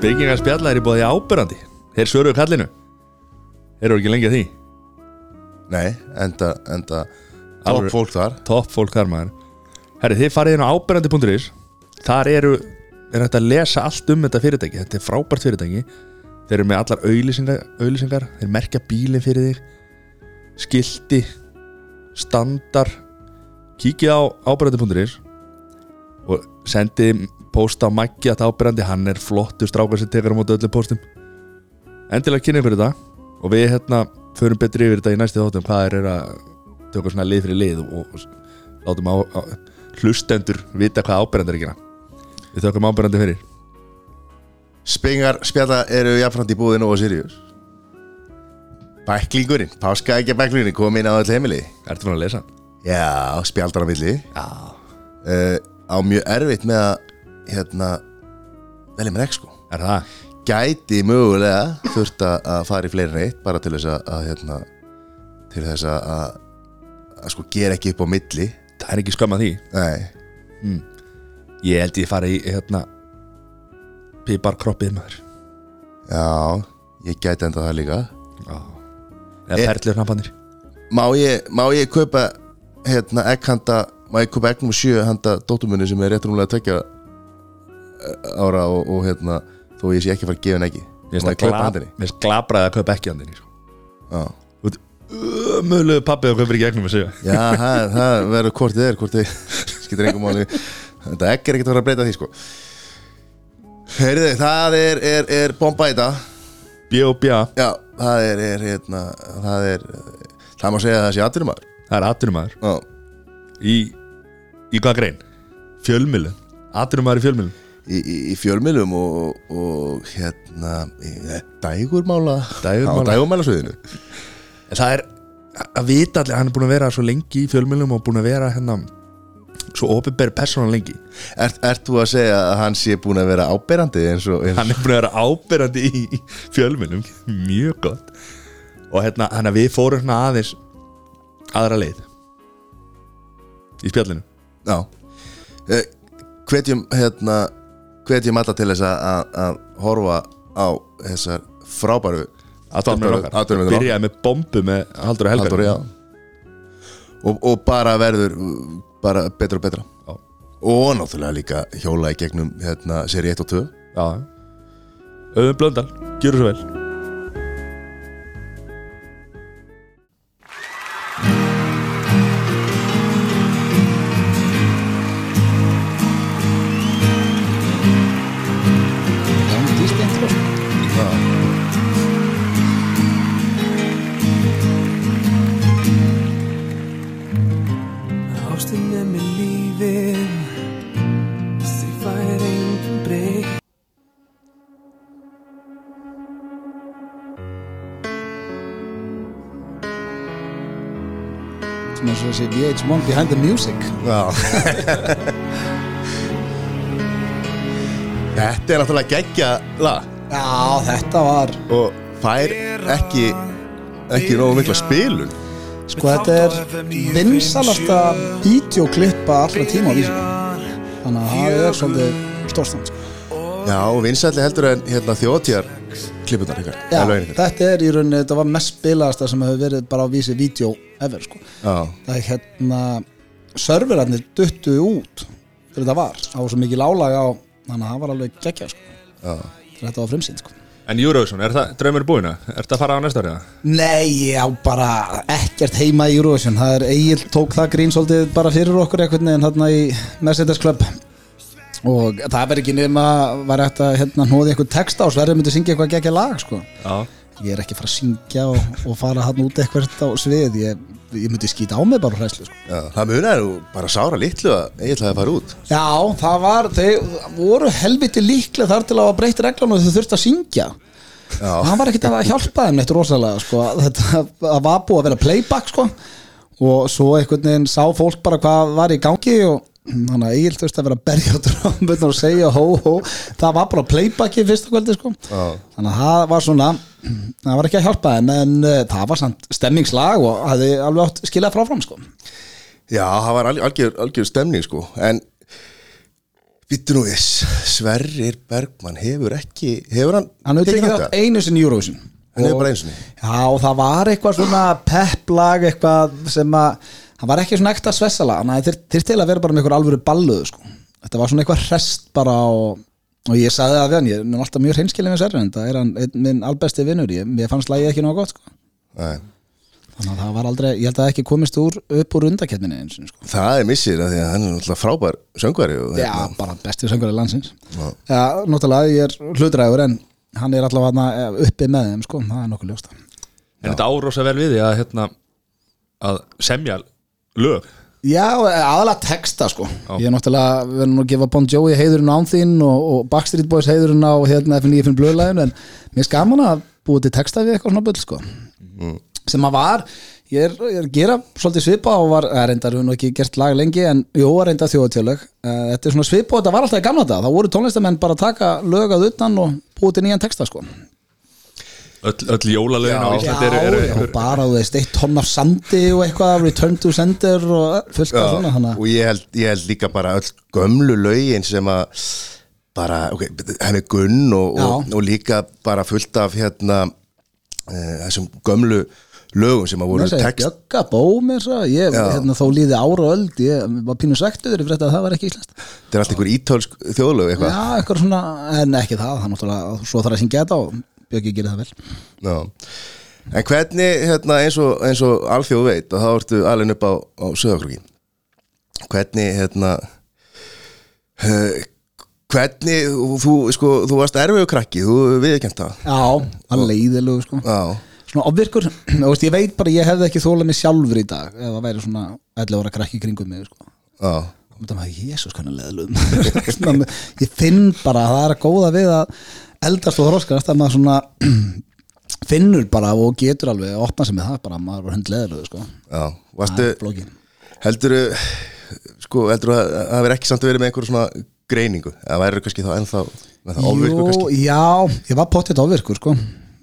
Byggingar spjalla er í bóði ábyrrandi Þeir svöruðu kallinu. Þeir eru ekki lengi að því. Nei, enda, enda. Topp fólk þar. Topp fólk þar maður. Herri, þið farið inn á ábyrrandi.is Þar eru er hægt að lesa allt um þetta fyrirtæki. Þetta er frábært fyrirtæki. Þeir eru með allar auðlýsingar, auðlýsingar Þeir merkja bílinn fyrir þig. Skilti Standar. Kíkið á ábyrrandi.is Og sendið posta á Maggi að ábyrrandi Hann er flottur strákar sem tekar á móti öllu postum. Endilega kynning fyrir þetta Og við hérna förum betri yfir þetta í næstu þáttum Hvað er, er að tökum svona lið fyrir lið og, og látum á, á, hlustendur vita hvað ábyrrandi er gera. Við tökum ábyrrandi fyrir. Spengar spjalla eru jafnframt í búðinu og Sirius. Bæklingurinn, páskaækja bæklingurinn kom inn á öll heimili. Ertu fann að lesa? Já, spjaldar á milli. Já. Uh, Á mjög erfitt með að Hérna Velja mér ekki sko. Er það? Gæti mögulega þurft að að fara í fleiri en eitt Bara til þess að, að hérna Til þess að, að Að sko gera ekki upp á milli. Það er ekki skömm að því. Nei. Ég held ég fara í hérna Pípar kroppið maður. Já, ég gæti enda það líka. Já. Eða Eh. perlur hnapanir Má ég, má ég kaupa Hérna, egg handa Má ég kaupa egg nummer sjö handa dóttumunni sem er rétt rúmlega tvekja ára og, og hérna þó ég sé ekki fara að gefa ekki Mér finnst Má það ég kaupa glab- handinni mér finnst glabraði að kaupa ekki handinni sko. Mögulega pappið að kaupa ekki gegnum að segja Já það, það verður hvort þið er hvort þið skiptir engum máli. Þetta egg er ekkert að fara að breyta því sko. Heyrðu, það er, er, er bomba í Bjó bjá. Já, það er, er hérna það er, það má segja að það sé atvinnumæður Það er atvinnumæður Í Í hvað grein? Fjölmilu Atvinnumæður í fjölmilu í, í, í fjölmiðlum og, og hérna í, dægurmála. Dægurmála. á dægurmálasviðinu. En það er að vita allir, hann er búin að vera svo lengi í fjölmjölum og búin að vera hérna svo opinberi persónan lengi. Ert, ert þú að segja að hann sé búin að vera áberandi eins og eins, hann er búin að vera ábyrrandi í, fjölmjölum mjög gott. Og hérna, hérna við fórum hérna aðeins aðra leið. Í spjallinu. Já. Eh, Hvetjum hérna hvetjum alla til þess að, horfa á þessar frábæru Atvinnumæður okkar. byrjaði með bombu með Haldur og Helgar Halldór, já. og, og bara verður bara betra og betra Já. og náttúrulega líka hjóla í gegnum hérna, seri 1 og 2 já. Öðum Blöndal, gjör svo vel VH1 behind the music. Já. Þetta er náttúrulega geggja lag. Já, þetta var og fær ekki ekki nógu mikla spilun. Sko þetta er vinsalasta videoklippa allra tíma á vísu. Þannig að það er svolítið stórstand sko. Já, og vinsælli heldur en hérna þjóðtíðar klippunar ykkar Já, þetta er í rauninni, þetta var mest spilaðasta sem hefur verið bara á vísi video ever sko. Já, það er hérna serverarnir duttu út þegar þetta var, það var svo mikið lálaga á þannig að það var alveg geggja sko. þetta var frumsýnd sko. En Eurovision, er það draumur búina? Er það að fara á næsta árið? Nei, já, bara ekkert heima í Eurovision það er Egil tók það grín svolítið bara fyrir okkur einhvern veginn hérna í Mercedes Club og það verður ekki nema var eftir að hérna hnóði eitthvað texta og Sverri myndi syngja eitthvað geggja lag sko. Já ég er ekki að fara að syngja og, og fara hann út eitthvað á svið ég, ég myndi skýta á mig bara hræslu sko. Já, það munar nú bara sára litlu að ég ætlaði að fara út Já, það var, þau voru helviti líklega þar til að hafa breytt reglun og þau þurftu að syngja Já. og hann var ekkert að hjálpa þeim neitt rosalega sko. þetta það var búið að vera playback sko. og svo einhvern veginn sá fólk bara hvað var í gangi og þannig að Egil þurfti að vera að berja á drömmun og segja hó hó það var bara playback í fyrsta kvöldi sko. Já. þannig að það var svona það var ekki að hjálpa þeim en uh, það var samt stemmingslag og hafði alveg átt skilað fráfram sko. Já, það var alg- algjör, algjör stemning sko En Vittu nú viss, Sverrir Bergmann hefur ekki Hefur hann hann hefur tekið þátt einu sinni í Eurovision Hann hefur Og- bara einu sinni Já, það var eitthvað svona pepplag eitthvað sem að hann var ekki svona ekta svessala hann þeir til að vera bara með eitthvað alvöru balluðu sko. þetta var svona eitthvað hrest bara og, og ég sagði það við hann ég er nú alltaf mjög hreinskilin með Sverrir en það er hann einn minn albesti vinnur ég, mér fannst lagið ekki nóg gott sko. Nei. þannig að það var aldrei, ég held að það ekki komist úr upp úr og sko. Það er missir að því að hann er náttúrulega frábær söngvari og, Já, hérna, bara besti söngari landsins Já, náttúrulega ég er hlutræður en hann er allavega þarna uppi með þeim sko, það er nokkuð ljóst En þetta árósa vel við því að hérna að semja lög? Já, aðalega texta sko. Ég er náttúrulega verið nú að gefa Bon Jovi heiðurinn án þín og, og Backstreet Boys heiðurinn á hérna F95 blöðlæðin en mér er skaman að búið til texta við eitthvað svona bull sko. Sem að var, ég er, ég er að gera svolítið svipa og var, að reyndar við nú ekki gert lag lengi en jú að reynda þjóðatjölög þetta er svona svipa og þetta var alltaf í gamla þetta þá voru tónlistamenn bara að taka lög að utan og búið til nýjan texta sko Öll, öll jólalögin á. Íslandi eru, eru, eru, og bara þú veist, eitt tonn af sandi og eitthvað, return to sender og fullt af svona að- og ég held, ég held líka bara öll gömlu lögin sem að bara, ok, henni Gunn og, og, og líka bara fullt af hérna e, þessum gömlu lögum sem að voru segir text Bjögga, bómir ég, hérna, þó líði ára og öld ég var pínu sektuður fyrir þetta að það var ekki íslenskt. Þetta er allt einhver ítölsk þjóðlög eitthvað. Já, eitthvað svona, en ekki það, það náttúrulega svo þarf að syngja þetta og Bjöggi gerir það vel. Já. en hvernig hérna, eins, og, og alþjóð veit og þá ertu alveg upp á, á söðakrúki hvernig hérna uh, hvernig þú, sko, þú varst erfiðu krakki þú viðkjönt það. Já, hann leiðilegu sko. Já, Svona ofvirkur, þú veist, ég veit bara ég hefði ekki þólað mig sjálfur í dag ef það væri svona 11 ára krakki kringum mig sko. Já, og ég finn bara að það er að góða við að eldast og þróskast að maður svona finnur bara og getur alveg að opna sig með það bara að maður er hund leðlug sko. já Varstu, heldur sko, heldur að það verið ekki samt að vera með einhver svona greiningu eða væri kannski þá ennþá með það ofvirku Jú, kannski já, ég var pottitt ofvirkur sko.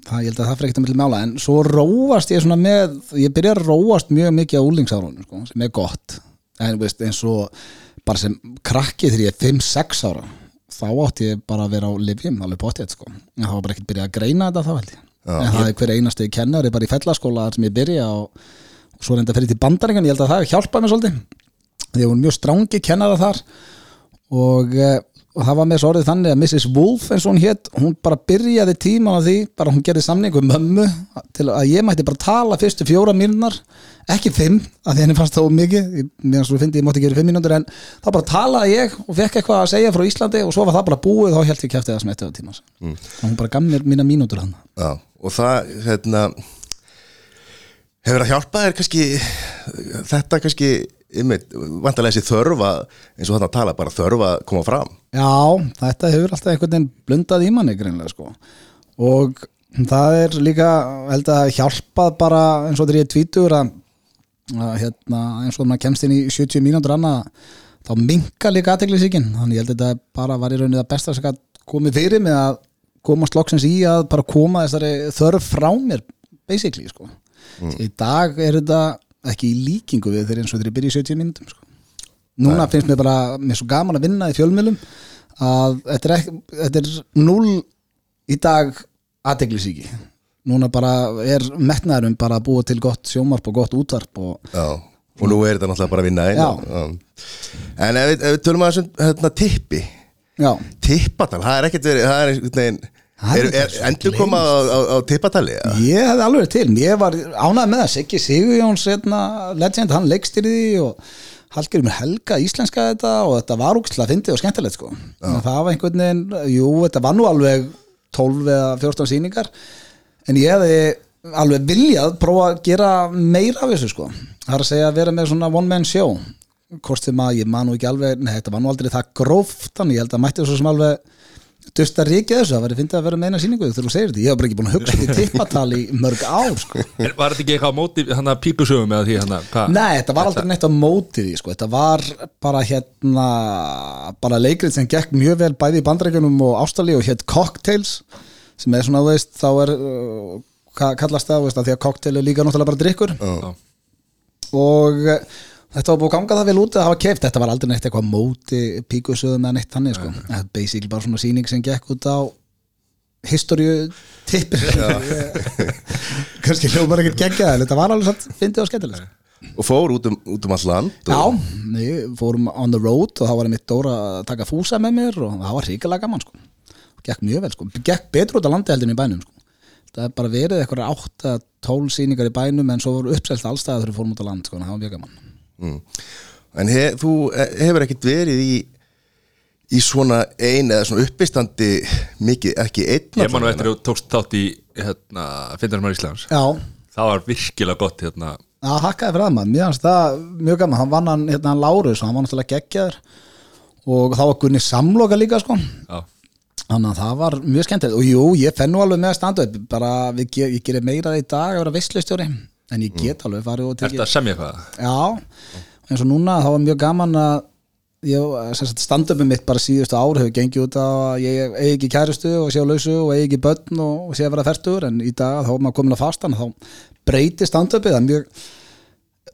það, ég held að það fyrir ekkert að milli mála en svo róast ég svona með ég byrja að róast mjög mikið á úlingsárunum sko, sem er gott en veist, eins og bara sem krakki þegar ég er 5-6 ára þá átti ég bara að vera á livjum alveg pottitt sko, en það var bara ekkert byrjað að greina þetta þá held ég, en það er hver einasti kennari bara í fellaskóla sem ég byrja og, og svo reynda að fyrir til bandaringan, ég held að það hjálpaði mér svolítið. Því að hún mjög strangi kennara þar og, eh, og það var með svo orðið þannig að Mrs. Wolf eins og hún hétt hún bara byrjaði tíman á því bara hún gerði samning við mömmu til að ég mætti bara tala fyrstu fjóra mínúnar ekki fimm, að því henni fannst of mikið meðan svo fyndi ég mátti gera fimm mínútur en þá bara talaði ég og fekk eitthvað að segja frá Íslandi og svo var það bara búið þá held ég kæfti það smetti á tíma mm. hún bara gaf mér mína mínútur hann Já, og það hérna hefur að hjálpa þér kannski þetta kannski vantarlega þessi þörfa eins og þarna tala, bara þörfa að koma fram. Já, þetta hefur alltaf einhvern veginn blundað í manni greinlega sko. Og það er líka held að hjálpað bara eins og þegar ég er tvítur að, að hérna, eins og maður kemst inn í 70 mínútur annað þá minka líka aðteglisíkin þannig ég held að þetta bara var í rauninni það besta sem komið fyrir með að komast loksins í að bara koma þessari þörf frá mér basically sko. Í dag er þetta ekki í líkingu við þegar eins og ég byrja í 70 mínútum sko. Núna finnst mér bara, mér er svo gaman að vinna í fjölmjölum að þetta er, ekki, þetta er null í dag aðteglisíki núna bara er metnaðurum bara að búa til gott sjómarp og gott útvarp og og nú er þetta náttúrulega bara að vinna einn Já. En ef, við- ef við tölum að þessum hérna, tippi. Tippatal, það er ekkert verið það er einhvern veginn er er, endur koma á, á, á tippatali ja? ég hefði alveg til ég var ánægð með það, Siggi Sigurjóns hérna, legend, hann leikstýrði því og Hallgeri með Helga íslenska þetta og þetta var úkslega fyndið og skemmtilegt sko. Að það var einhvern veginn, jú, þetta var nú alveg 12 eða 14 sýningar en ég hefði alveg viljað prófa að gera meira af þessu sko. það er að segja að vera með svona one man show hvort sem að ég man nú ekki alveg nei, þetta var nú aldrei það gróft þannig ég held að mætti svo sem alveg dusta ríkja þessu, það væri fyndið að vera með eina sýningu þegar þú segir þetta, ég hef bara ekki búin að hugsa þetta tippatal í mörg ár sko. En var þetta ekki eitthvað á móti hann að pípusögum eða því hann að hvað? Nei, þetta var aldrei neitt á móti því sko. þetta var bara hérna bara leikrið sem gekk mjög vel bæði í bandrækjunum og ástali og hétt Cocktails sem er svona, þú veist, þá er uh, kallast það, þú veist, að því að cocktail er líka náttúrulega bara drikkur Já. og, Þetta var búið að ganga það vel út að hafa keft Þetta var aldrei neitt eitthvað móti píkusöðum eða neitt þannig sko. Þetta er basically bara svona sýning sem gekk út á Historiu tippir Kannski hljómar ekkert geggja en Þetta var alveg satt fyndið og skemmtilegt og fór út um, út um all land Já, og, við fórum on the road og þá var einmitt Dóra að taka fúsa með mér og það var ríkilega gaman sko. Gekk mjög vel sko. Gekk betur út á landi heldur en í bænum sko. Það er bara verið eitthvað 8-12 sýningar í bænum en svo voru uppselt allstæða þegar við fórum út á land sko. Það var mjög gaman mm. En he, þú eh, hefur ekkert verið í í svona ein eða svona uppistandi mikið, ekki einn Ég man nú eftir að þú tókst þátt í hérna, Findarmar Íslands. Já, Það var virkilega gott hérna. Það hakkaði fyrir fannst það mjög gaman, hann vann hann hérna hann Lárus hann var náttúrulega geggjaður. Og þá var Gunni samloka líka sko. Já, Þannig að það var mjög skemmtilegt. Og jú, ég fenn nú alveg með að standa upp. Bara við, ge- ég gerir meira í dag að vera visslustjóri en ég get alveg farið og tekið að semja eitthvað? Já, eins og núna þá var mjög gaman að ég, sem stand-upið mitt bara síðustu ár hefur gengið út að ég eigi ekki kærustu og sé á lausu og eigi ekki börn og, sé að vera færtur en í dag þá er maður komin að fastan þá breytir stand-upið. Það er mjög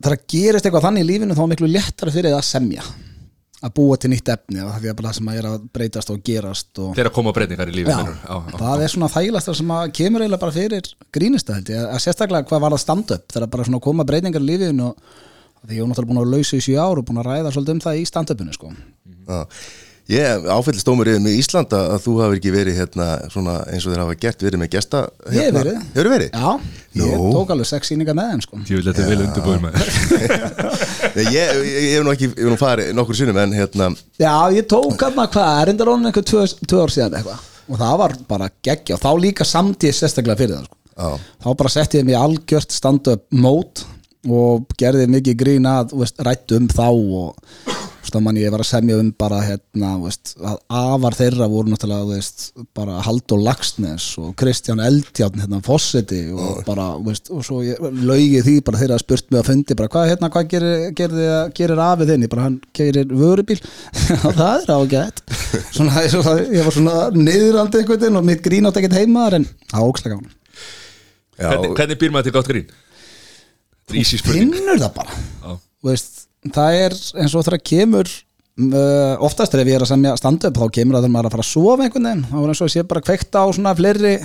það að gerist eitthvað þannig í lífinu þá er miklu léttara fyrir það að semja að búa til nýtt efni og það er bara það sem að er að breytast og gerast og Þegar koma breytingar í lífið það er svona þægilegast sem að kemur eiginlega bara fyrir ég, að sérstaklega hvað var að standa upp þegar bara svona koma breytingar í lífinu og því ég er náttúrulega búin að lausa í sjö ár og búin að ræða svolítið um það í stand-upinu sko. Já. Ég áfællstómur yfir með Ísland að að þú hafi ekki verið hérna svona eins og þeir hafa gert verið með gesta Ég hef hérna. verið. Hefurðu verið? Já, ég Nú. tók alveg sex sýningar með þeim sko. Ég vil þetta vel undirbúin með Nei, ég, ég, ég hef nú ekki, ég hef nú farið nokkur sinnum en hérna Já, ég tók að hvað, er enda rónin einhver tvö, tvö ár síðan eitthvað og það var bara geggja og þá líka samtíð sérstaklega fyrir það sko. Já, þá bara setti ég mig í algjört stand-up mót og gerði mikið grín að þú veist, rættu um þá og þú veist, man, ég var að semja um bara hérna, þú veist, að afar þeirra voru náttúrulega þú veist, bara Haldur Lagsnes og Kristján Eldjárn hérna, Fosseti og bara þú veist, og svo ég laugi því bara þeirra spurt mig að fundi bara hvað hérna, hvað gerir, gerir, gerir afið þinn ég bara hann gerir vörubíl. Og það er ágætt. Svona, svona, ég var svona niðurandi einhvern veginn og mitt grín átt ekkert heimaðar en ákslega já hvernig, hvernig býr maður til gott grín? Spurning. Finnur það bara. Já. Þú veist, það er eins og þegar kemur uh, oftast ef ég er að semja stand up þá kemur það þegar maður er að fara að sofa einhvern veginn. Þá er eins og ég sé bara kveikt á svona fleiri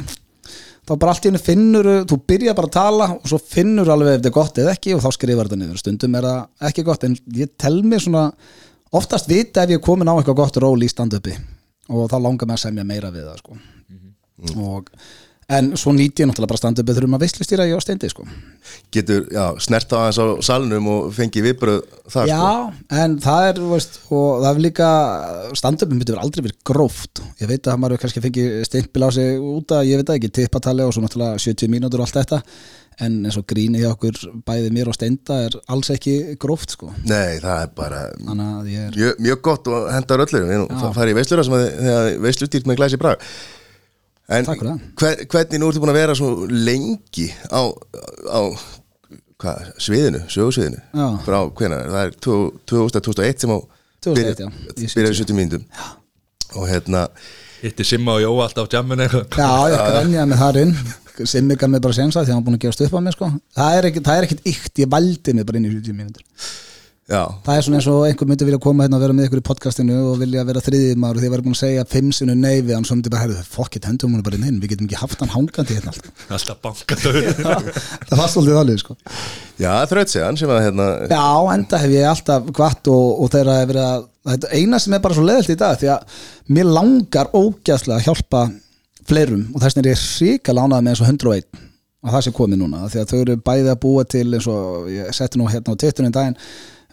þá bara allt í hennu finnur þú byrja bara að tala og svo finnur alveg ef þetta er gott eða ekki og þá skrifar þetta niður. Stundum er það ekki gott en ég tel mig svona oftast vita ef ég er komin á eitthvað gott ról í stand upi og þá langar mig að semja meira við það sko. og en svo nýti ég náttúrulega bara stand upi þurfum að veislustýra ég á steindi sko. getur, já, snert á aðeins á salnum og fengi viðbröð þar Já, sko. en það er veist, og það er líka stand-upin myndi verið aldrei verið gróft. Ég veit að maður kannski fengið stimpil á sig út að ég veit það ekki, tippatali og svo náttúrulega 70 mínútur og allt þetta. En eins og gríni hjá okkur bæði mér og steinda er alls ekki gróft sko. Nei, það er bara að er mjög, mjög gott og hendar við nú farið í veislura sem að þegar veislustýrt með glæsi brag En Takk fyrir það. hver, hvernig nú ertu búin að vera svo lengi á, á hvað, sviðinu, sögursviðinu Já. frá hvenær, það er 2001 sem á 2001, já, í byrjaði 70 mínútum. Og hérna Hitti Simma og Jóa alltaf á jamminu eitthvað. Já, ég grenjaði með þar inn. Simmi gaf mig bara sensa því hann var búin að gerast upp á mig sko. það er er ekkit ykt, ég valdi mig bara inn í 70 mínútur Já, Það er svona eins og einhver myndi vilja koma hérna og vera með ykkur í podcastinu og vilja vera þriðið maður og þið verður búin að segja fimm sinu nei við hann svo myndi bara, herðu, fokkit, hendum hann bara inn inn við getum ekki haft hann hangandi hérna alltaf. Alltaf bankað Það var svolítið alveg, sko. já þrautsegjan sem að hérna Já, enda hef ég alltaf kvart og, og þeirra hef verið að, þetta eina sem er bara svo leðilt í dag því að mér langar ógæðslega að hjálpa fleirum og þess vegna er ég ríka lánað með eins og 101 og það sem komið núna því að þau eru bæði að búa til eins og ég setti nú hérna á tittunum daginn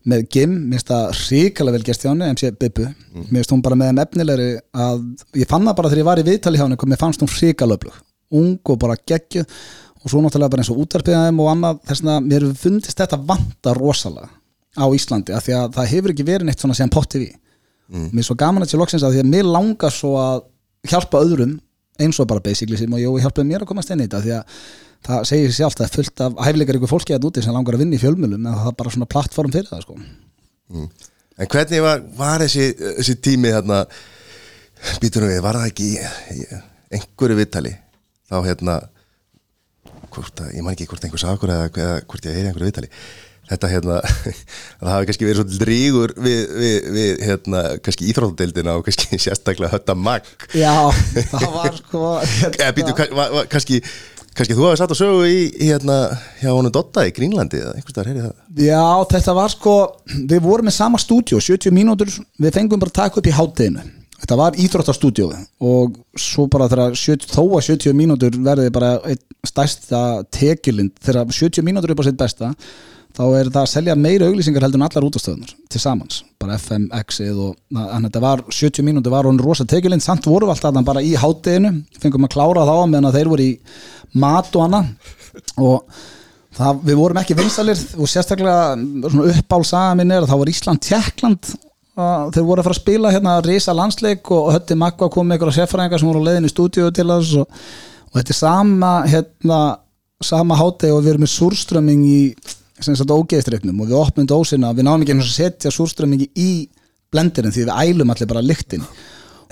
með Gim, mér finnst það ríkala vel gerst hjá henni, MC Bibbu. Mér finnst hún bara með þeim efnilegri að ég fann það bara þegar ég var í viðtali hjá henni mér fannst hún ríkala öflug, ung og bara geggjuð og svo náttúrulega bara eins og útarpiðaðum og annað þess að mér fundist þetta vanta rosalega á Íslandi af því að það hefur ekki verið neitt svona sem pott TV mér er svo gaman að þessi loksins að því að mér langar svo að hjálpa öðrum eins og bara basically sem og Jói hjálpaði mér að komast inn í þetta því að það segir sér er fullt af hæfileikar ykkur fólki að úti sem langar að vinna í fjölmjölum en það er bara svona plattform fyrir það sko. En hvernig var, var þessi, þessi tími hérna býtunum við, var það ekki í, í einhverju viðtali? Þá hérna hvort að, ég man ekki hvort einhver sagur eða, hvort ég í einhverju viðtali þetta hérna það hafi kannski verið svolítið rígur við, við, við hérna, kannski íþróttadeildina og kannski sérstaklega hötta mag Já, það var sko eða býtu, kannski kannski þú hafði satt að sögu í, hérna, hjá honum Dotta í Grínlandi eða einhvers staðar heyrið það? Já, þetta var sko Við vorum með sama stúdíu, 70 mínútur Við fengum bara að taka upp í hátteginu Þetta var íþróttastúdíu og svo bara þegar 70, þó að 70 mínútur verði bara stærsta tekjulind þegar 70 mínútur er bara sitt besta þá er það að selja meira auglýsingar heldur en allar útastöðunar til samans, bara FM, X-ið og þannig að þetta var 70 mínútur var hún rosa tekjulind, samt voru við alltaf bara í hátteginu, fengum að klára þá meðan að þeir voru í mat og annað. Og það, við vorum ekki vinsalir og sérstaklega uppálsaga minn er að þá var Ísland Tjekkland þeir voru að fara að spila hérna Risa landsleik og Hötti Magva kom með einhverja seffræðingar sem voru á leiðin í stúdíu til þess og, og þetta er sama hérna, sama hátegi og við erum með súrströmming í sem sagt ógeðstryknum og við opnum dósina við náum ekki að setja súrströmmingi í blendirinn því við ælum allir bara lyktin.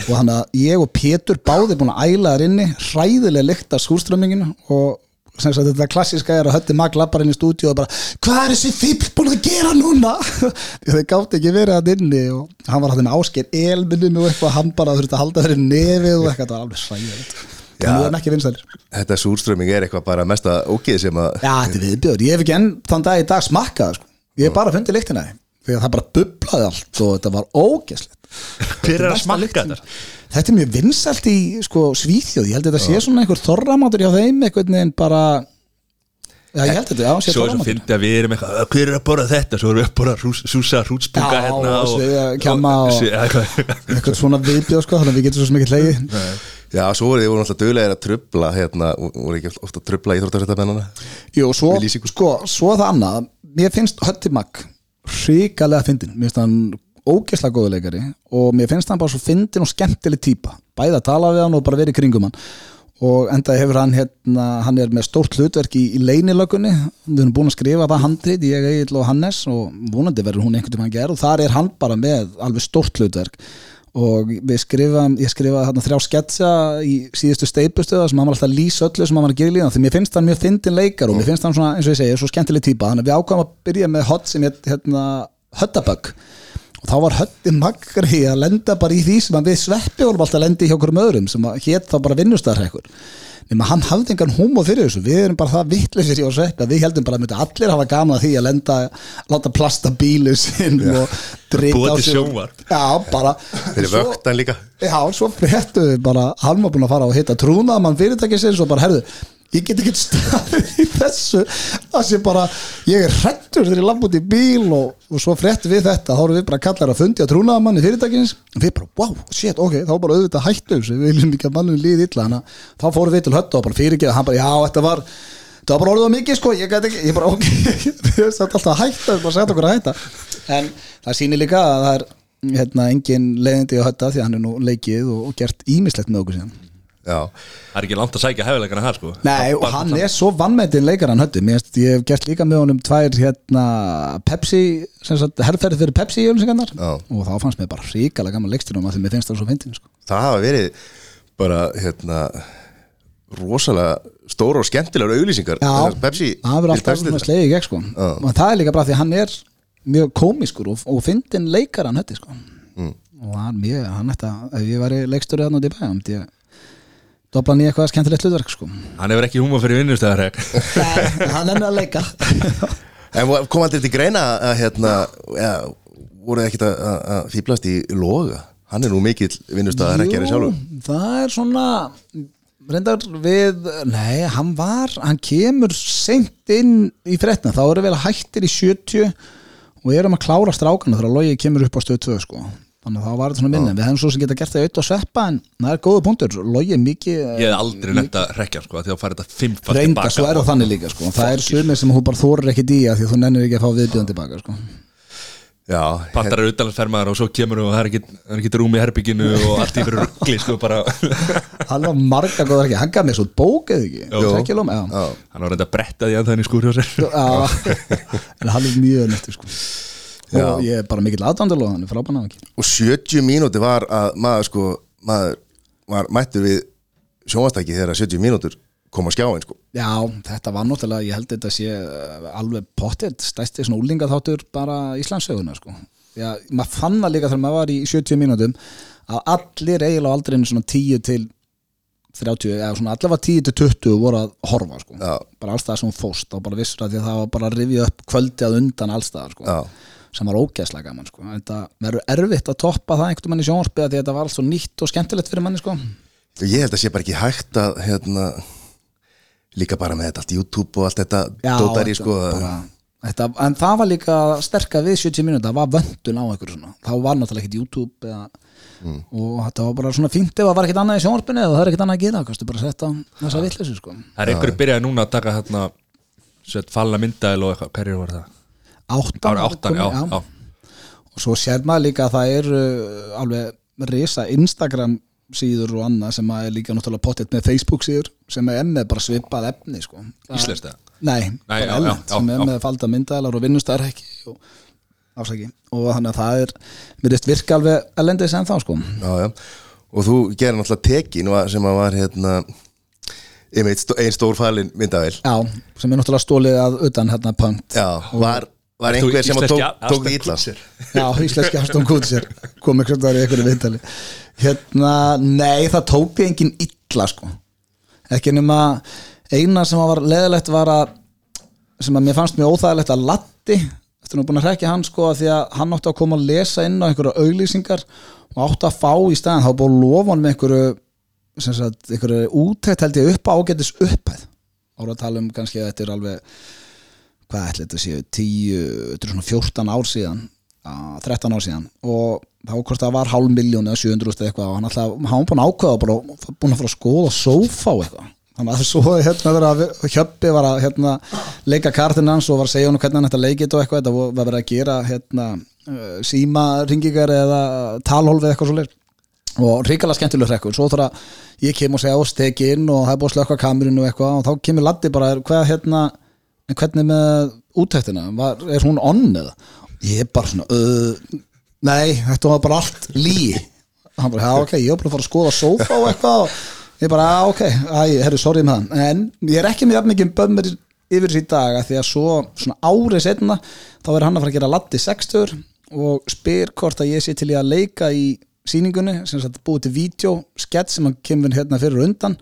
Og þannig að ég og Pétur báði búin að æla þar inni hræðilega lykt af súrströmminginu og sem sagt þetta klassiska er að hötti mag lappar inn í stúdíu og bara hvað er þessi fíbl búin að gera núna? Þau gátt ekki verið að inni og hann var hætti með ásker elminnum og eitthvað hann bara þurfti að halda fyrir nefið og eitthvað, það var alveg sræðilegt Já. en við erum ekki vinsælir. Þetta súrströmming er eitthvað bara mesta ógeð sem að Já, þetta er viðbjörn, ég hef ekki enn þann dag í dag smakkað sko. ég hef bara fundið lyktina því. Að það bara bublaði allt og þetta var ógeðslegt. Hver er að smakka þetta? Þetta er mjög vinsælt í sko, Svíþjóð, ég held að þetta sé svona einhver þorramátur hjá þeim, einhvern veginn bara Já, ég held þetta, já, sé Svo er svo þorramátur fyndi að við erum eitthvað "Ö, Hver er að borða þetta? Svo erum við að borða rús, súsa rútspunga Já, hérna og sviðakjamma og- Svi- ja, hvað- eitthvað. svona viðbjóð sko, þannig að við getum svo sem ekki hlegi Já, svo voru þið voru náttúrulega duglegir að trubla hérna, voru ekki ofta að trubla íþróttarsættamennana Jú, svo, sko, svo það annað mér finnst Hötti Mag hrikalega fyndin, mér finnst hann ógeðslega góðu leikari og mér finnst hann bara svo fyndin og skemmtileg típa bæði að tala við hann og bara verið í kringum hann og enda hefur hann hérna, hann er með stórt hlutverk í, í leinilögunni við erum búin að skrifa það handrið ég, Egil og Hannes og vonandi verður hún einhvern tímann gerð. Og þar er hann bara með alveg stórt hlutverk. Og við skrifum, ég skrifaði þarna þrjá sketsa í síðustu steipustöða sem hann var alltaf lýsa öllu sem hann var að gera í líðan. Því mér finnst hann mjög fyndin leikar og mér finnst hann svona, eins og ég segi, svo skemmtileg típa. Þannig að við ákvæmum að byrja með hot sem hérna, höttabögg og þá var hötti magri að lenda bara í því sem við sveppi vorum alltaf að lenda í hjá okkur öðrum sem hétt þá bara vinnustarhekkur nema hann hafði engan húmor fyrir þessu. Við erum bara það vittlisir í á sveppi að við heldum bara að allir hafa gaman að því að lenda láta plasta bílu sinn og drita á sig. Já, bara. Þeir Svo- vöktan líka. Já, svo fréttu við bara hann var búin að fara og hitta trúnaðmann fyrirtækisins og bara, herðu, ég get ekki staðið í þessu það sé bara, ég er hrættur þegar ég lamp út í bíl og, og svo fréttu við þetta, þá erum við bara kallar að fundi á trúnaðmann í fyrirtækisins. Og við bara, wow, shit, ok, þá bara auðvitað hættu þessu, við viljum ekki að mannum líði illa að þá fórum við til höttu og bara fyrirgeða hann bara, já, þetta var það var bara orðið á mikið sko, ég gæti ekki ég bara, ok, við erum alltaf að hætta bara setja okkur að hætta. En það sýnir líka að það er hérna, engin leiðindi að hötta því að hann er nú leikið og, og gert ímislegt með okkur síðan Það er ekki langt að sækja hefileikana hér sko Nei, og hann er svo vannmættin leikar hann Mér, finnst- ég hef gert líka með honum tvær hérna Pepsi, herrferði fyrir Pepsi jöfnsingarnar Já. og þá fannst mér bara ríkalega gaman leikstunum að því mér finnst það svo fyndin sko. það hafa verið bara hérna rosalega stóra og skemmtilegar Þessar Pepsi það verður alltaf Pepsi- svona slegið í gegn sko. Já. og það er líka bara því hann er mjög komiskur og, og fyndin leikar hann hötti sko. Mm. og hann, mjög, hann þetta, ef ég væri leikstöru hann út í bæ ég dobla hann í eitthvað skemmtilegt hlutverk sko. Hann hefur ekki húma fyrir vinnustæðar Nei, hann er að leika. En vo- kom aldrei til greina að hérna ja, voru ekkit að, að, að fýblast í loga? Hann er nú mikill vinnustæðar ekki er sjálfur. það er svona reyndar við, nei, hann var hann kemur seint inn í fréttina, þá erum við hættir í 70 og erum að klára strákana þegar logi kemur upp á stöð 2 sko. Þannig að þá var þetta svona minni við hefum svo sem geta gert það auðvitað að sveppa en það er góða punktur, logi er mikið Ég hef aldrei nefnt að rekja sko Því að fara þetta fimmfald reynda, svo er það þannig líka sko. það er sumir sem þú bara þorir ekki í að því að þú nennir ekki að fá viðbjöðan tilbaka sko. Já, Pattar er utanlandsfermaður og svo kemur og það er ekki, það er rúm í herbygginu og allt í fyrir ruggli sko bara. Hann var marga góðar ekki, hann gaf mér svo bók eða ekki, já, Hann var reynda að bretta því að það er í skúr hjá sér. En hann er mjög neftur sko. Já. og ég er bara mikill aðdandal og hann er frábæna ekki og 70 mínúti var að maður sko maður var mættur við sjónvastæki þegar 70 mínútur koma á skjáin sko. Já, þetta var náttúrulega, ég held þetta sé uh, alveg pottet, stæsti svona úlingaþáttur bara Íslandsöguna sko. Já, maður fann það líka þegar maður var í 70 mínútum að allir eiginlega á aldrinu svona 10 til 30, eða svona allavega 10 til 20 voru að horfa sko. Já. bara allstaðar sem fóst og bara vissur að því að það var bara að rifja upp kvöldi að undan allstaðar sko. Já. Sem var ógæslega gaman sko. Þetta verður erfitt að toppa það einhvern mann í sjónvarpið því að þetta var allt svo nýtt og skemmtilegt fyrir manni sko. ég held að sé bara ekki hægt að hérna, líka bara með þetta allt YouTube og allt þetta dótar í þetta sko, bara, þetta, en það var líka sterkar við 70 mínúta, það var vöndun á einhverju svona, þá var náttúrulega ekkert YouTube eða, og þetta var bara svona fínt ef það var ekkert annað í sjónvarpinu eða það er ekkert annað að gera, kannski bara setja þessa vitleysu sko. Það er einhverju byrjaði núna að taka hérna Sett falla myndaðil og eitthvað Hverju var það? Áttan, Ára áttan, já, komin- já. og svo sér maður líka að það er uh, alveg risa Instagram síður og annað sem að er líka náttúrulega pottet með Facebook síður sem er með bara svipað efni sko. Það- Íslenskt eða? Nei, Nei, bara já, ellent já, sem já, er já. með falda myndaðalar og vinnustarhekki og afsaki og þannig að það er mér veist virka alveg ellendis en þá sko já, já. og þú gerir náttúrulega tekin sem að var hérna einmitt stó, ein stórfælin myndavél Já, sem er náttúrulega stólið að utan hérna punkt já, var, var einhver sem tók, tók því illa? Já, íslenski Aston Kutcher. Kom ekki svona í einhverju viðtali. Hérna, nei, það tók því engin illa sko. Ekki nema eina sem var leðilegt var að sem að mér fannst mjög óþægilegt að Latti eftir nú búin að hrekja hann sko að því að hann átti að koma að lesa inn á einhverju auglýsingar og átti að fá í staðan þá var búin að lofa hann með einhverju sem sagt, einhverju útækt held ég upp á ágætis upphæð. Ára að tala um kannski að þetta er alveg hvað ætli þetta séu 10, þetta er svona 14 ár síðan að 13 ár síðan og þá hvort það var hálf miljón eða 700 eða eitthvað og hann alltaf, hann búin að ákveða bara, búin að fara að skoða sófa og eitthvað. Þannig að svo hérna verið að Hjöppi var að hérna, leika kartinn hans og var að segja hann hvernig hann ætti að leika þetta og eitthvað þetta var verið að gera hérna, uh, síma ringingar eða talhólfi eitthvað svo leir og ríkala skemmtileg hrekkur svo þarf að ég kem og segja ásteki inn og það er búið að slökka kamerinu og eitthvað. Og þá kemur Laddi bara, hvað hérna en hvernig með útæktina var, er hún onn eða? Ég er bara svona uh, nei, þetta var bara allt lí. Hann bara, já ok, ég er bara að fara að skoða sófa og eitthvað og ég bara, já ok, æ, herru, sorry með hann. En ég er ekki jafn mikið bömmir yfir þessi dag að því að svo svona árið setna þá er hann að fara að gera Laddi 60 og spyr hvort að ég sé til í að leika í sýningunni sem sagt búið til vídeo, skett sem hann kemur hérna fyrir undan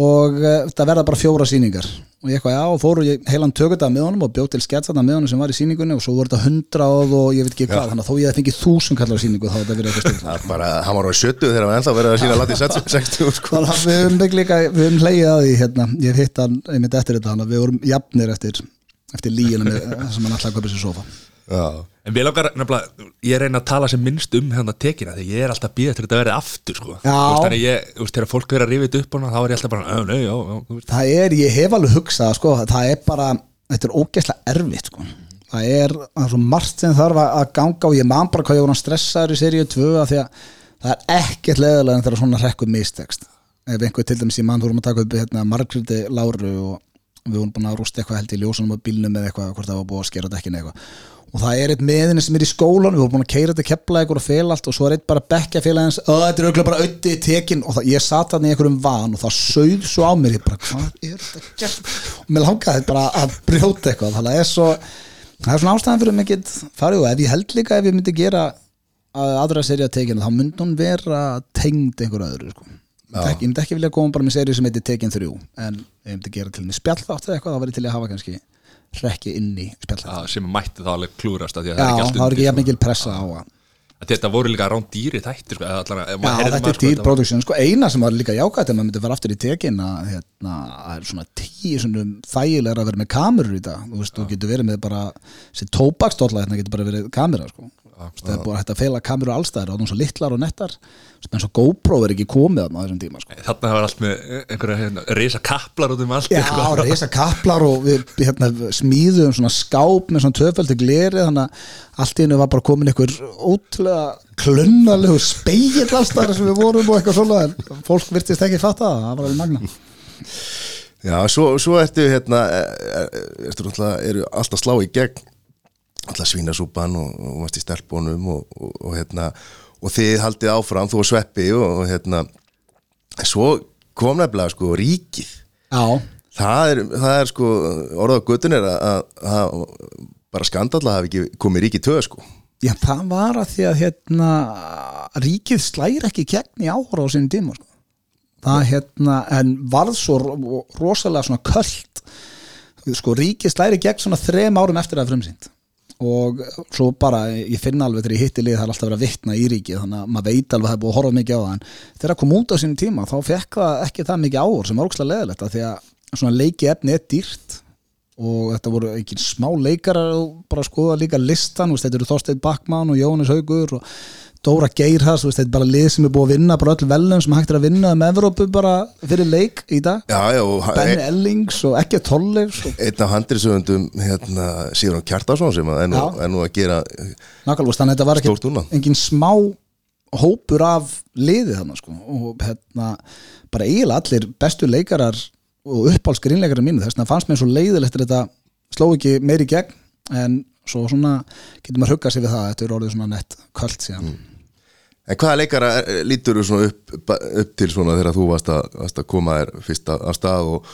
og uh, það verða bara fjóra sýningar. Og ég eitthvað já og fóru ég heilan tökut með honum og bjóð til sketsatna með honum sem var í sýningunni og svo voru þetta hundrað og ég veit ekki hvað þannig að þó ég hef fengið þúsund kallar sýningu þá þetta verið eitthvað það styrla er bara, hann var á sjötu þegar hann ennþá verið að sína landi 60 sko. þannig að við höfum líka, við höfum hleyið að því hérna, ég hitt hann einmitt eftir þetta þannig að við vorum jafnir eftir, eftir líina með, sem hann alltaf köpur sér sofa já, En við langar nefnilega, ég reyna að tala sem minnst um hérna tekina því ég er alltaf býðað til þetta verði aftur sko. Veist, Þannig ég, þú veist, þegar fólk verður að rifið upp hana þá er ég alltaf bara, "Ó, nei, já, já, það er, ég hef alveg hugsað sko, það er bara, þetta er ógeðslega erfitt sko. það er, það er svo margt sem þarf að ganga og ég man bara hvað ég voru að stressaður í seríu 2 að því að það er ekkert leðilega en þegar svona rekkur mistekst ef einhver til dæmis ég man, þú vorum að taka upp hérna, Margréti Láru og við vorum búin að rústa eitthvað held í ljósunum á bílnum eða eitthvað, hvort það var búið að skera dekkin eitthvað. Og það er eitt meðinni sem er í skólan við vorum búin að keira þetta kepla eitthvað og fel allt og svo er eitt bara bekkja félagins, að þetta er auðvitað bara auðvitað í tekin og það, ég satt hann í einhverjum van og það sögð svo á mér, ég bara, hvað er þetta og mér langaði bara að brjóta eitthvað að það er svo það er svona ástæðan fyrir mig get farið og ef ég held líka ef ég myndi gera að aðra serið að tekinu þá myndi hún vera tengd einhver öðru sko. Ég myndi ekki vilja koma bara með serið sem heitir tekin þrjú en ég myndi gera til henni spjallþátt eða eitthvað þá væri til í að hafa kannski rekki inn í spjallþátt. Já, sem mætti þá alveg klúrast Já, það er ekki það jafn mikil pressa á að Að Þetta voru líka rán dýri þættir sko, allan, Já, þetta er dýr production, sko, eina sem var líka jákvæmt en maður myndi fara aftur í tekin að hérna, það er svona tíu svona þægilegra að vera með kamerur í dag. Þú veist, þú getur verið með bara sem tóbakstólla, þetta getur bara verið kamera sko. Það er bara hægt að feila kameru allstæðar og það er svo litlar og nettar en svo GoPro er ekki komið þarna á þessum tíma sko. Þarna var allt með einhverja hérna, risa kaplar út um allt Já, sko. reysa kaplar og við hérna, smíðum svona skáp með svona töföldu gleri þannig að allt í hennu var bara komin einhver ótrúlega klunnalegu speigill allstæðar sem við vorum og eitthvað svona en fólk virtist ekki fatta það, það var alveg magna já svo, svo ertu hérna er- er- ertu náttúrulega eru alltaf slá í gegn alltaf svínasúpan og, og varst í stelpunum og, og, og hérna og þið haldið áfram, þú og Sveppi og, hérna svo kom nefnilega sko ríkið. Já, það er, það er sko orðað guttun er að, að, að bara skandalla hafi ekki komið ríki töð sko. Já, það var að því að hérna, ríkið slæri ekki í áhra á sínum tíma sko. það hérna, en varð svo ro- rosalega svona köld. Sko, ríkið slæri í gegn svona þrem árum eftir að frumsýnd og svo bara, ég finna alveg þegar ég hitti lið það er alltaf verið að vitna í ríkið þannig að maður veit alveg að það er búið að horfa mikið á það. En þegar það kom út á sínum tíma þá fekk það ekki það mikið áhor sem er ókslega leðilegt af því að svona leiki efni er dýrt og þetta voru ekki smá leikarar og bara skoða líka listan þetta eru Þorsteinn Backmann og Jóhannes Haugur og Dóra Geirhas, þetta er bara lið sem er búið að vinna bara öll velum sem hægt er að vinna um Evrópu bara fyrir leik í dag. Já, já, Benny ein, Ellings og ekki Tollefs og einn af handriðsöfundum hérna, Sigurðan Kjartason sem að er nú, er nú að gera nákvæmlega, þannig að þetta var ekki engin smá hópur af liði þannig sko. Og hérna, bara eiginlega allir bestu leikarar og uppálsgrínleikarar mínu þess vegna fannst mér svo leiðilegt að þetta sló ekki meiri gegn en svo svona getur maður huggað sér við það að þetta er orðið svona nett kvöld síðan En hvaða leikara er- lítur þú svona upp, upp til svona þegar þú varst að, varst að koma þér fyrst að, að stað og,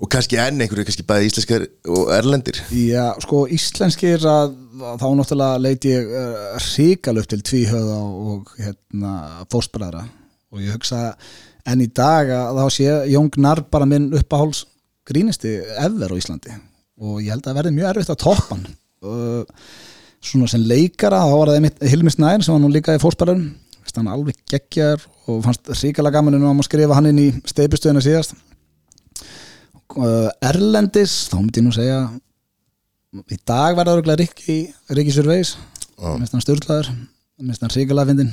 og kannski enn einhverju, kannski bæði íslenskar og erlendir? Já, sko íslenskir að, þá náttúrulega leiti ég uh, ríkal upp til tvíhöða og hérna fósbræðra og ég hugsa en í dag að þá sé Jón Gnarr bara minn uppáháls grínisti ever á Íslandi. Og ég held að verði mjög erfitt að toppan uh, svona sem leikara þá var það einmitt Hilmi Snær sem var nú líka í fósbræðum hann alveg geggjar og fannst ríkala gamaninu að maður skrifa hann inn í steipustöðuna síðast. Uh, Erlendis þá myndi ég nú segja í dag verða örgulega Rikki Rikki Surveys, minnst hann styrlaður minnst hann ríkilega fyndin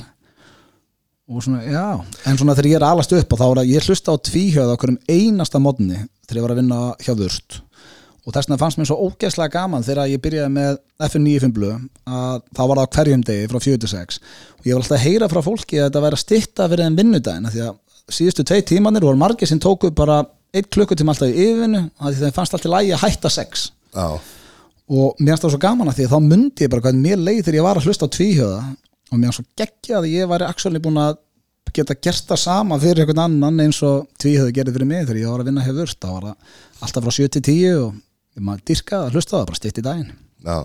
og svona, já en svona þegar ég er alast upp og þá er að ég hlusta á tvíhjöð á hverjum einasta modni þegar ég var að vinna hjá Vörst og þess vegna fannst mér svo ógeðslega gaman þegar ég byrjaði með FN95 blöð að þá var það hverjum degi frá 46 og ég var alltaf að heyra frá fólki að þetta væri að stytta fyrir enn vinnudaginn af því að síðustu tvei tímanir voru margir sem tóku bara eitt klukkutíma alltaf í yfirvinnu því þeim fannst alltaf lægi að hætta sex. Já, og mér finnst það svo gaman að því að þá myndi ég bara hvað mér leið þegar ég var að hlusta á tvíhjöða og mér finnst svo geggja að ég væri actually búin að geta gert það sama fyrir einhvern annan eins og tvíhjöðu gerði fyrir mig þegar ég var að vinna hefur þá var það alltaf frá 7 til 10 og maður dyrkaði að hlusta það bara stitt í daginn. Já.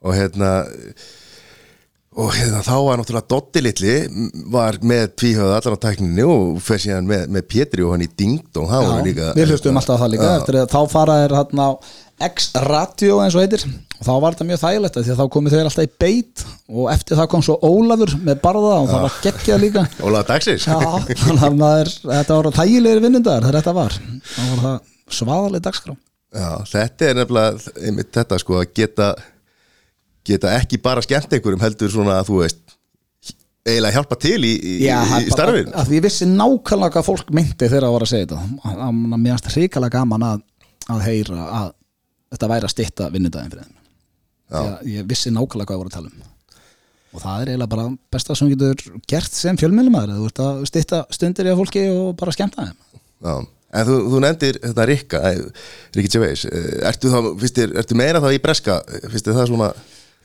Og hérna og hérna þá var náttúrulega Dotti litli var með tvíhöða allan á tækninni og fer síðan með, með Pétri og hann í Dingdong það var líka við hlustum alltaf það líka. Eftir að þá fara þeir hann á X-Radio eins og heitir. Og þá var þetta mjög þægilegt því að þá komið þeir alltaf í beit. Og eftir það kom svo Ólafur með barða og það var geggjað líka. Ólaða dagsins. Já, þannig að þetta voru þægilegir vinnundar þegar þetta var. Þá var það svaðaleg dagskrá Já, þetta er nefnilega einmitt þetta sko að geta geta ekki bara skemmt einhverjum heldur svona að þú veist eiginlega hjálpa til í, í, í starfin að því ég vissi nákvæmlega hvað fólk myndi þegar það var að segja þetta. Að að mér finnst hrikalega gaman að, að heyra að þetta væri að stytta vinnudaginn fyrir þeim. Að ég vissi nákvæmlega hvað ég voru að tala um. Og það er eiginlega bara besta sem getur gert sem fjölmjölumæður þú ert að stytta stundir í að fólki og bara skemmta þeim. Já. En þú, þú nefndir þetta Rikka Rikki Gervais. Eh, ertu, ertu meira þá í breska? Finnst þér það svona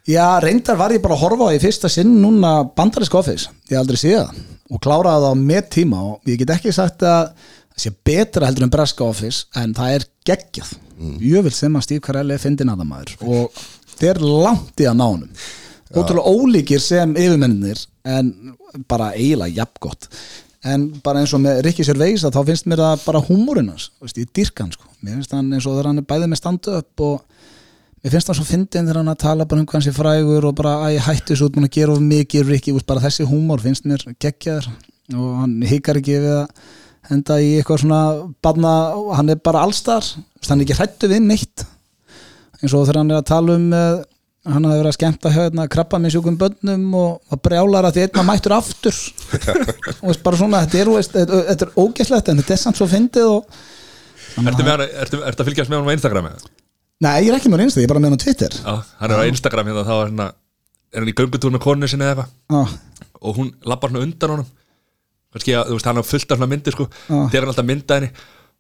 Já, reyndar var ég bara að horfa á í fyrsta sinn núna bandarísk office, ég aldrei séð það. Og kláraði það með tíma og ég get ekki sagt að það sé betra heldur en breska office en það er geggjað. Mm. jöfnvel sem að Steve Carell er fyndin að það maður og þeir langt í að ná honum. Ótrúlega ólíkir sem yfirmennir en bara eiginlega jafngott en bara eins og með Rikki Serveis að þá finnst mér það bara húmórinnans ég dyrka hann sko, mér finnst hann eins og þegar hann er bæðið með standu upp og Mér finnst það svo fyndin þegar hann að tala bara um hvað hann sé frægur og bara að ég hætti svo út gera of mikið Rikki, bara þessi húmor finnst mér geggjaður. Og hann hikar ekki við að henda í eitthvað svona barna, hann er bara allstar hann er ekki hrættu við neitt. Eins og þegar hann er að tala um uh, hann hafi verið að skemmta hérna krabba með sjúkum bönnum og að brjálar að því einn maður mættur aftur. Og veist, bara svona, þetta er, veist, þetta þetta er ógæslegt en þetta er samt svo fyndið og Ertu, hann, að fylgjast með hann á Instagram eða? Nei, ég er ekki með einstu, ég er bara með hann á Twitter. Já, hann er á Instagram hérna þá er, hérna, er hann í göngutúr með konu sinni eða eitthvað. Og hún lappar svona undan honum. Kannski að þú veist hann á fullt af svona myndir sko. Já. þegar hann alltaf mynda henni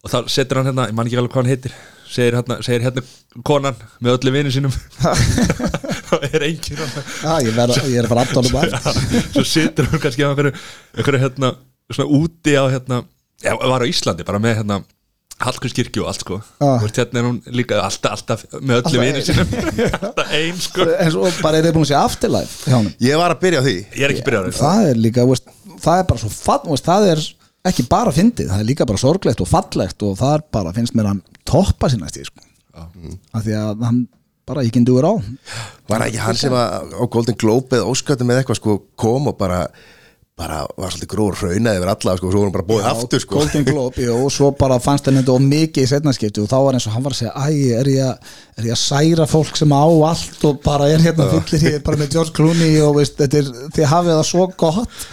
og þá setur hann hérna, ég man ekki alveg hvað hann heitir segir hérna, segir hérna konan með öllu vinið sínum. Og er engin ah, ég, ver, ég er að fara aftálu bara svo situr hann kannski á einhverju, einhverju hérna, svona úti á hérna, já, var á Íslandi bara með hérna Hallgrímskirkju og allt sko. Ah. Veist, hérna er hún líka alltaf, alltaf með öllu ein. sinum Alltaf ein sko. En svo bara er þið búin að sé afterlife hjá honum? Ég var að byrja á því. Ég er ekki byrjað á þessu það er líka, veist, það er bara svo veist, það er ekki bara fyndið, það er líka bara sorglegt og fallegt og það er bara, finnst mér að toppa sinna stíð sko. af því að hann bara ekki dugur á Var ekki hann sem að á Golden Globe eða Óskartum með eitthvað sko kom og bara bara var svolítið gróður hraunaði yfir alla sko, svo voru hann bara bóðið aftur sko. Globe, jú, og svo bara fannst henni þetta mikið í setnaskipti og þá var eins og hann var að segja æ, er ég, að- er ég særa fólk sem á allt og bara er hérna fyllir hér bara með George Clooney og veist, er, þið hafið það svo gott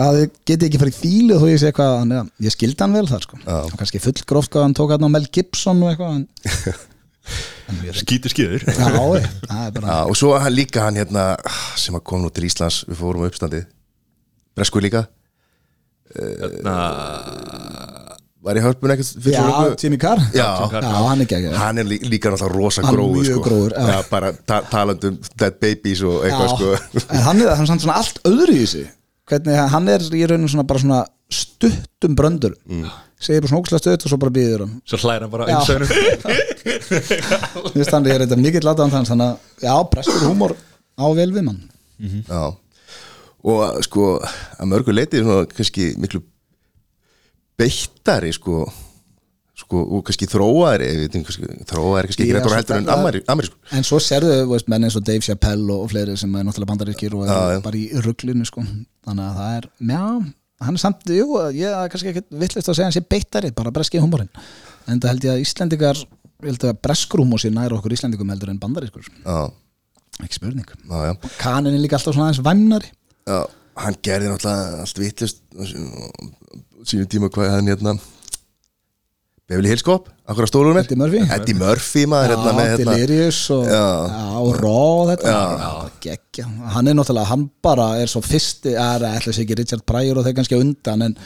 að þið geti ekki farið fílu þó ég sé eitthvað, að ég skildi hann vel þar sko, og kannski full gróft hvað hann tók hann á Mel Gibson og eitthvað en, Já, ég, er bara Já, og svo hann líka hann hérna sem kom nú til Íslands, við fórum uppstandið Bresku líka Na, var í hörpun ekkert fyrir Já? Jimmy Carr Já, Já, hann er ekki hann er lí, líka náttúrulega rosa Hann er gróður mjög sko. grófur, já. já, bara ta talandum dead babies og eitthvað sko en hann er, hann er samt svona allt öðru í þessu hvernig hann- hann er í rauninu svona bara svona stuttum bröndur mm. segir bara svona ógslag stutt og svo bara býður hann Svo hlæra hann bara Já. einsögnum Þú veist hann er þetta mikill lataðan hans þannig að já, breskur húmor á vel við mann já. Og sko að mörgu leiti kannski miklu beittari sko sko og kannski veit ekki, kannski, ekki Já, rétt og svo heldur en amerísku en svo serðu menn eins og Dave Chappelle og, og fleiri sem er náttúrulega bandaríkir og er bara í rugglinu sko. þannig að það er, já hann er samt, jú, ég er kannski ekki vittlist að segja hann sé beittari, bara breski húmorinn. En það held ég að Íslendingar ég held að breskur húmor sé nær okkur Íslendingum heldur en bandarískur, ekki spurning. Kanin er líka alltaf svona aðeins væmnari Já, hann gerði náttúrulega allt vitlust sínum tíma hvað hann hérna Beverly Hills Cop, akkur að stólur mér Eddie Murphy? Eddie Murphy maður hérna með hérna Delirious og, Já. já, og Raw og þetta já. geggja, hann er náttúrulega hann bara er svo fyrsti, er ætla sér ekki Richard Pryor og þeir kannski á undan en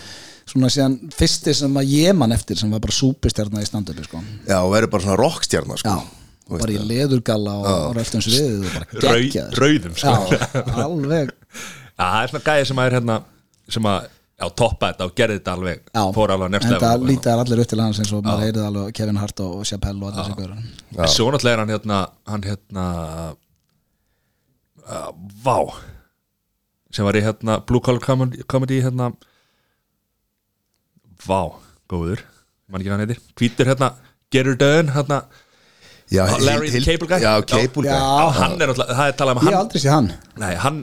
svona síðan fyrsti sem að ég man eftir sem var bara súpistjarnar í standupi sko. Já, og verður bara svona rockstjarnar sko. já, bara í leðurgalla og, og röltum sviðið og bara Rau- geggja Rauðum sko já, alveg Já, það er svona gæði sem að er hérna sem að, já, toppa þetta og gerði þetta alveg já, fór alveg að en það lítar allir upp til hans eins og maður heyrið alveg Kevin Hart og Chappelle og allir sem guður En svo náttúrulega er hann hérna hann hérna uh, Vá sem var í hérna Blue Collar Comedy, comedy hérna Vá, góður mann ekki hvað hann heitir, hvítur hérna Gerur Dön, hérna Já, Larry the Cable Guy? Já, Cable Guy. Já. hann er náttúrulega, það er talað um ég að hef hann. aldrei sé hann. Nei, hann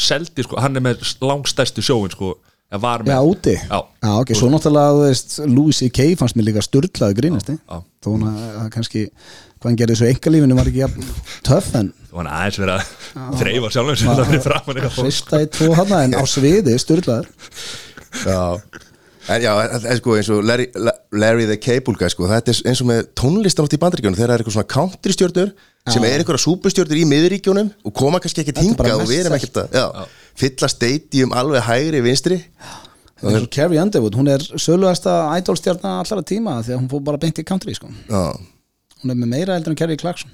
seldi sko, hann er með langstæstu sjóin sko, að var með. Já, úti. Já. Já, ok, svo náttúrulega, þú veist, Louis C.K. fannst mér líka styrlaði grínast já. þó hann að að kannski hvað hann gerði svo engalífinu var ekki jafn töff en og hann aðeins verið að þreifa sjálfum sem það fyrir fram hann eitthvað hrista í tvo hann en á sviði styrlaður Já. En já, en, sko eins og Larry, Larry the Cable Guy sko, þetta er eins og með tónlistan átt í bandaríkjónum, þegar það er eitthvað svona country stjórnur sem er eitthvað superstjórnur í miðuríkjónum og koma kannski bara hingað og við erum ekkert að já, fylla stadium alveg hægri vinstri. Carrie Underwood, hún er söluðasta idolstjarnar allara tíma því að hún fór bara beint í country sko. Hún er með meira heldur en Carrie Clarkson.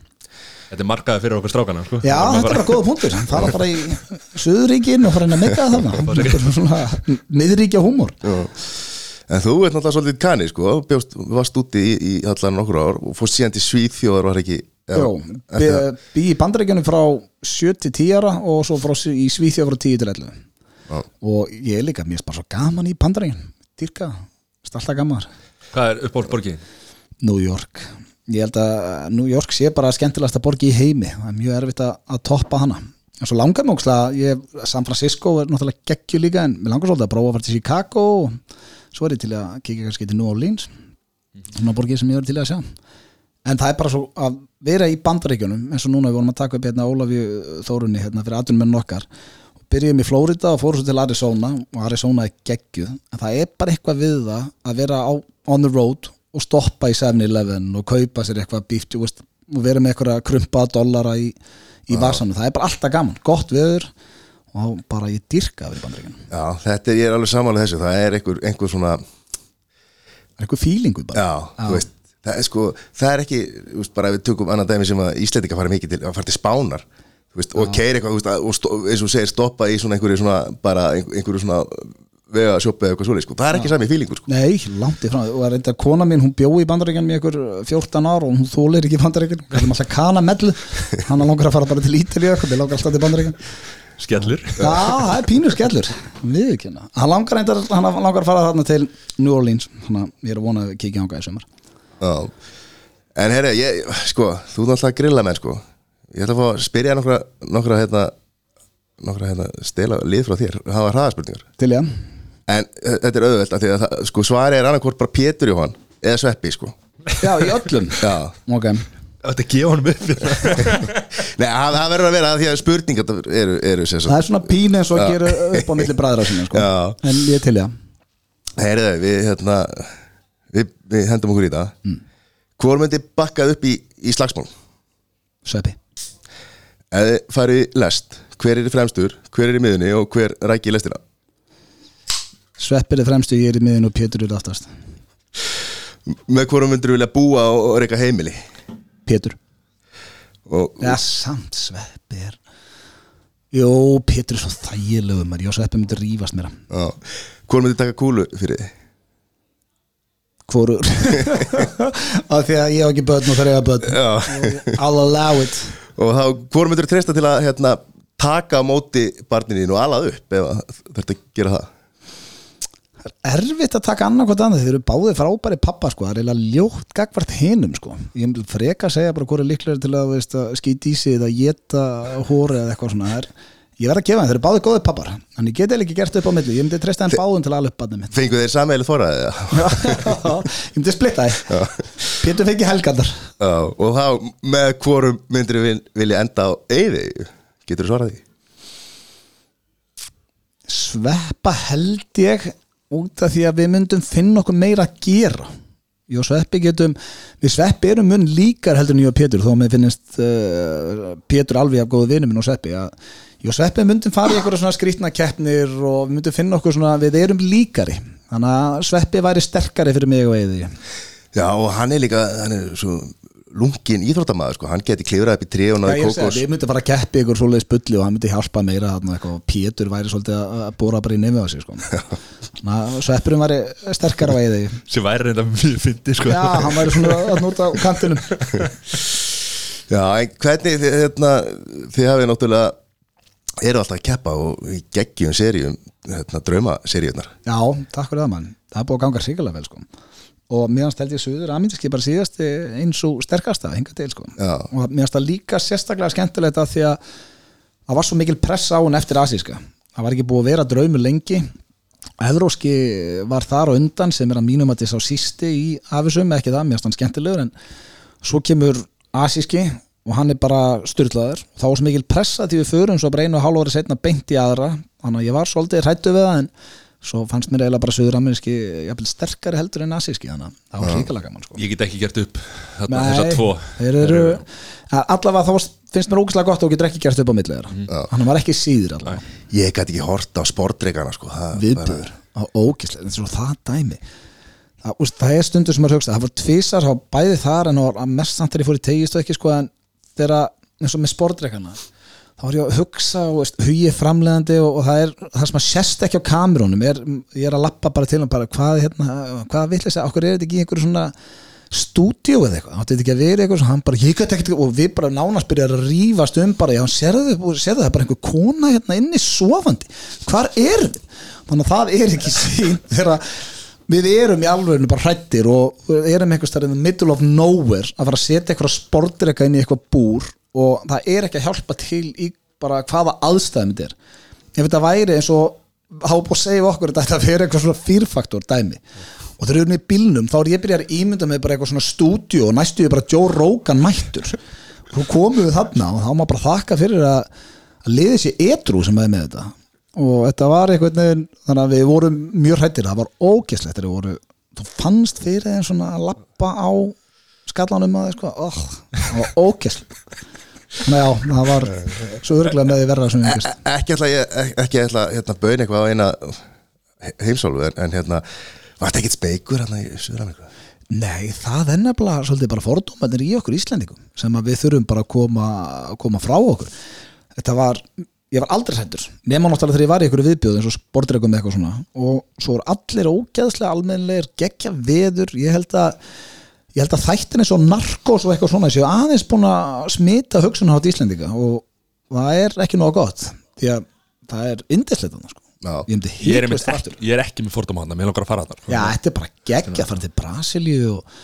Þetta er markaði fyrir okkur strákana sko. Já, Það þetta er bara góða punktur. Hann fara bara í Suðuríkin og fara inn að mega þarna. Þetta er svona miðríkja húmor. En þú ert náttúrulega svolítið kanni sko, bjóst, varst úti í, í allan nokkur ár og fórst síðan til Svíþjóðar var ekki að- bí í bandaríkjunum frá 7 til 10 ára og svo frá, í Svíþjóð frá 10 til 11 Já. og ég er líka, mér er bara svo gaman í bandaríkjunum. Dýrka, stallta gaman. Hvað er uppáhalds borgið? New York. Ég held að New York sé bara skemmtilegasta borgi í heimi, það er mjög erfitt að, að toppa hana. En svo langar ókslega ég, San Francisco er náttúrulega geggju líka en mér langar svolítið að prófa að fara til Chicago og svo er ég til að kíkja kannski til New Orleans. Svona borgið sem ég er til að sjá en það er bara svo að vera í bandaríkjunum eins og núna við vorum að taka upp hérna Ólafju Þórunni hérna fyrir atvinnmenn okkar. Og byrjuðum í Flórida og fórum svo til Arizona og Arizona er geggjuð. En það er bara eitthvað við það að vera á, on the road og stoppa í 7-Eleven og kaupa sér eitthvað bíft og vera með eitthvað krumpa dollara í, í vasanum, það er bara alltaf gaman. Gott viður og bara ég vera í bandaríkjunum. Já, þetta er, ég er alveg samanlega þessu. Það er einhver, einhver svona það er eitthvað fílingu bara. Já, þú veist það er sko, það er ekki, þú veist, bara ef við tökum annan dæmi sem að Íslendinga fara mikið til að fara til Spánar þú veist, og keiri eitthvað, þú veist, að- og stó, eins og segir stoppa í svona einhverju svona bara einhverju svona vega sjópa eða eitthvað svoleið sko. það er ekki sami fílingur sko. Nei, langt í frá. Og að reynda kona mín, hún bjó í bandaríkjan með ykkur 14 ár og hún þólir ekki bandaríkjan hún kallar alltaf kana mellu hann langar að fara bara til Ítalíu hann langar alltaf til bandaríkjan Skellur. Já, það er pínur skellur. Hann langar, reyndar, hann langar að fara þarna til New Orleans. Þannig að ég er að vona að við kíkja ánga í sumar. Já. En herri, ég, sko þú er alltaf að grilla menn sko. Ég ætla að fá að spyrja nokkra nokkra hérna, nokkra hérna stela lið frá þér, hafa hraðaspurningar. Til ég. En uh, þetta er auðvelt af því að það, sko, svari er annarkvort bara Pétur Jóhann eða Sveppi sko. Já, í öllum. Já. Ok, Þetta er gefa honum upp Nei, það, það verður að vera að því að spurningar eru, eru það er svona pínu eins og að gera upp á milli bræðra sinni sko. Já. En ég til ég. Heyriðu, við, hérna, við, við hendum okkur í það mm. Hvor myndi bakkað upp í, í slagsmál? Sveppi farið í lest, hver er í fremstur, hver er í miðunni og hver rækir í lestina? Sveppir er fremstu, ég er í miðun og Pétur er aftast Með hvorum myndir vilja búa og, reyka heimili? Pétur Og, Já, samt Sveppi er Jó, Pétur er svo þægilegu já, Sveppi myndi rífast mér. Hvor myndi taka kúlu fyrir þið? Hvorur Af því að ég hef ekki börn og það er ég að börn. I'll allow it. Og þá, hvor myndir treysta til að hérna, taka á móti barninu og alað upp ef að þetta gera það? Það er erfitt að taka annað hvort annað Þeir eru báðið frábæri pappa sko. Það er eiginlega ljótt gagvart hinum sko. Ég freka að segja bara hvort er líklega til að, að skýta í sig eða geta hóri eða eitthvað svona. Það er, Ég verð að gefa þeim, þeir eru báðið góðið pappar. Þannig ég get eða ekki gert upp á milli. Ég myndi treysta þeim báðum til að ala upp barnið mitt. Fengu þeir sameilu þóraðið það? Ég myndi splitta þið Pétur fengi helgandar Já, og þá með hvorum myndir við vilja enda á eyði Getur þú svarað því? Sveppa held ég út af því að við myndum finna okkur meira að gera. Jó, Sveppi getum við Sveppi erum mun líkar heldur en ég og Pétur þó að mér finnist uh, Pétur alveg af góðu vinur minn og Sveppi að Jó, Sveppi myndum fara í eitthvað svona skrýtna keppnir og við myndum finna okkur svona við erum líkari. Þannig að Sveppi væri sterkari fyrir mig og eði Já, og hann er líka, hann er svo lungin íþróttamaður, sko, hann geti klifrað upp í tré og Já, náði ég segi, kókos við myndum fara að keppi ykkur svoleiðis bulli og hann myndi hjálpa meira þarna eitthvað og Pétur væri svolítið að bóra bara í nefnum á sig sko. Sveppurum væri sterkar á eði sem væri reynda mjög fyndi sko. Já, hann væri svona að nota eru alltaf að keppa og geggjum seríum, hérna, draumaseríunar Já, takk fyrir það mann. Það er búið að ganga sikilega vel sko. Og mér finnst held ég suður aðmyndiski bara síðast eins og sterkasta, hinga til sko. Já. og mér finnst það líka sérstaklega skemmtilegt að því að það var svo mikil press á hún eftir asíska. Það var ekki búið að vera draumur lengi. Evróski var þar á undan sem er að mínum að þess á sísti í afisum, ekki það, mér finnst hann skemmtilegur en svo kemur asíski og hann er bara styrlaður og þá var svo mikil pressa til við förum svo bara einu og hálf ári setna beint í aðra. Þannig að ég var svolítið hrættu við það en svo fannst mér eiginlega bara söður ameríski jafnvel sterkari heldur en asíski þannig að það var hrikalega gaman sko. ég get ekki gert upp þarna, þessar tvo. eru allavega þá finnst mér ógæslega gott og þú getur ekki gert upp á milli þeirra. Hann var ekki síður allavega. Ég gæti ekki hort á sportreikana, sko. Það viðbjör á ógæslega, þetta er svo það dæmi. Það, úst, það er stundur sem er hugsa það var tvisar, það var bæði þar en það var mest samt þegar ég fór í tegist og ekki sko en þegar eins og með sportreikana þá var ég að hugsa og veist, hugi framlegandi og, og það er það sem að sérst ekki á kamerunum er, ég er að lappa bara til hann bara hvað, hérna, hvað vill þess að okkur er þetta ekki einhverju svona stúdíu eða eitthvað, þetta ekki að vera eitthvað sem hann bara, ég gæti ekkert og við bara nánast byrja að rífast um bara, já, sérðu, það er bara einhver kona hérna inni sofandi hvar er við? Þannig að það er ekki sín þegar við erum í alveginu bara hrættir og erum einhvers þar in the middle of nowhere að fara að setja eitthvað sportreika inn í eitthvað búr og það er ekki að hjálpa til í bara hvaða aðstæðum þetta er. Ef þetta væri eins og hafa búið að segja okkur að þetta veri eitthvað svona fyrfaktor dæmi. Og þegar við erum í bílnum þá er ég byrjar ímynda með bara eitthvað svona stúdíu og næstu við bara Joe Rogan mættur. Og komum við þarna og þá má bara þakka fyrir að, að liði sér etru sem er með þetta og þetta var einhvern veginn þannig að við vorum mjög hrættir það var ógeslegt þegar við voru þú fannst fyrir þeim svona að lappa á skallanum að sko, oh, það var ógeslegt Þannig já, það var svo örglega með því verra sem við E- yngist Ekki ætla ekki ætla hérna bauðin eitthvað á eina heimsólu en, en hérna, var þetta ekkert speikur hérna í Suður-Ameríku? Nei, það er nefnilega svolítið bara fordómanir í okkur Íslendingum sem að við þurfum bara að koma, að koma frá okkur. Þetta var ég var aldrei hættur nema náttúrulega þegar ég var í einhverju viðbjóð eins og sportreikum með eitthvað svona. Og svo voru allir ógeðslega almennlegir, geggja veður ég held að ég held að þættin er svo narkos og eitthvað svona séu aðeins búin að smita hugsunarhátt Íslendinga og það er ekki nóg gott því að það er indislegt sko. Ég Ég er, ég er ekki með fordóma hann Mér langar að fara hann Já, þetta er bara geggja að fara til Brasilíu og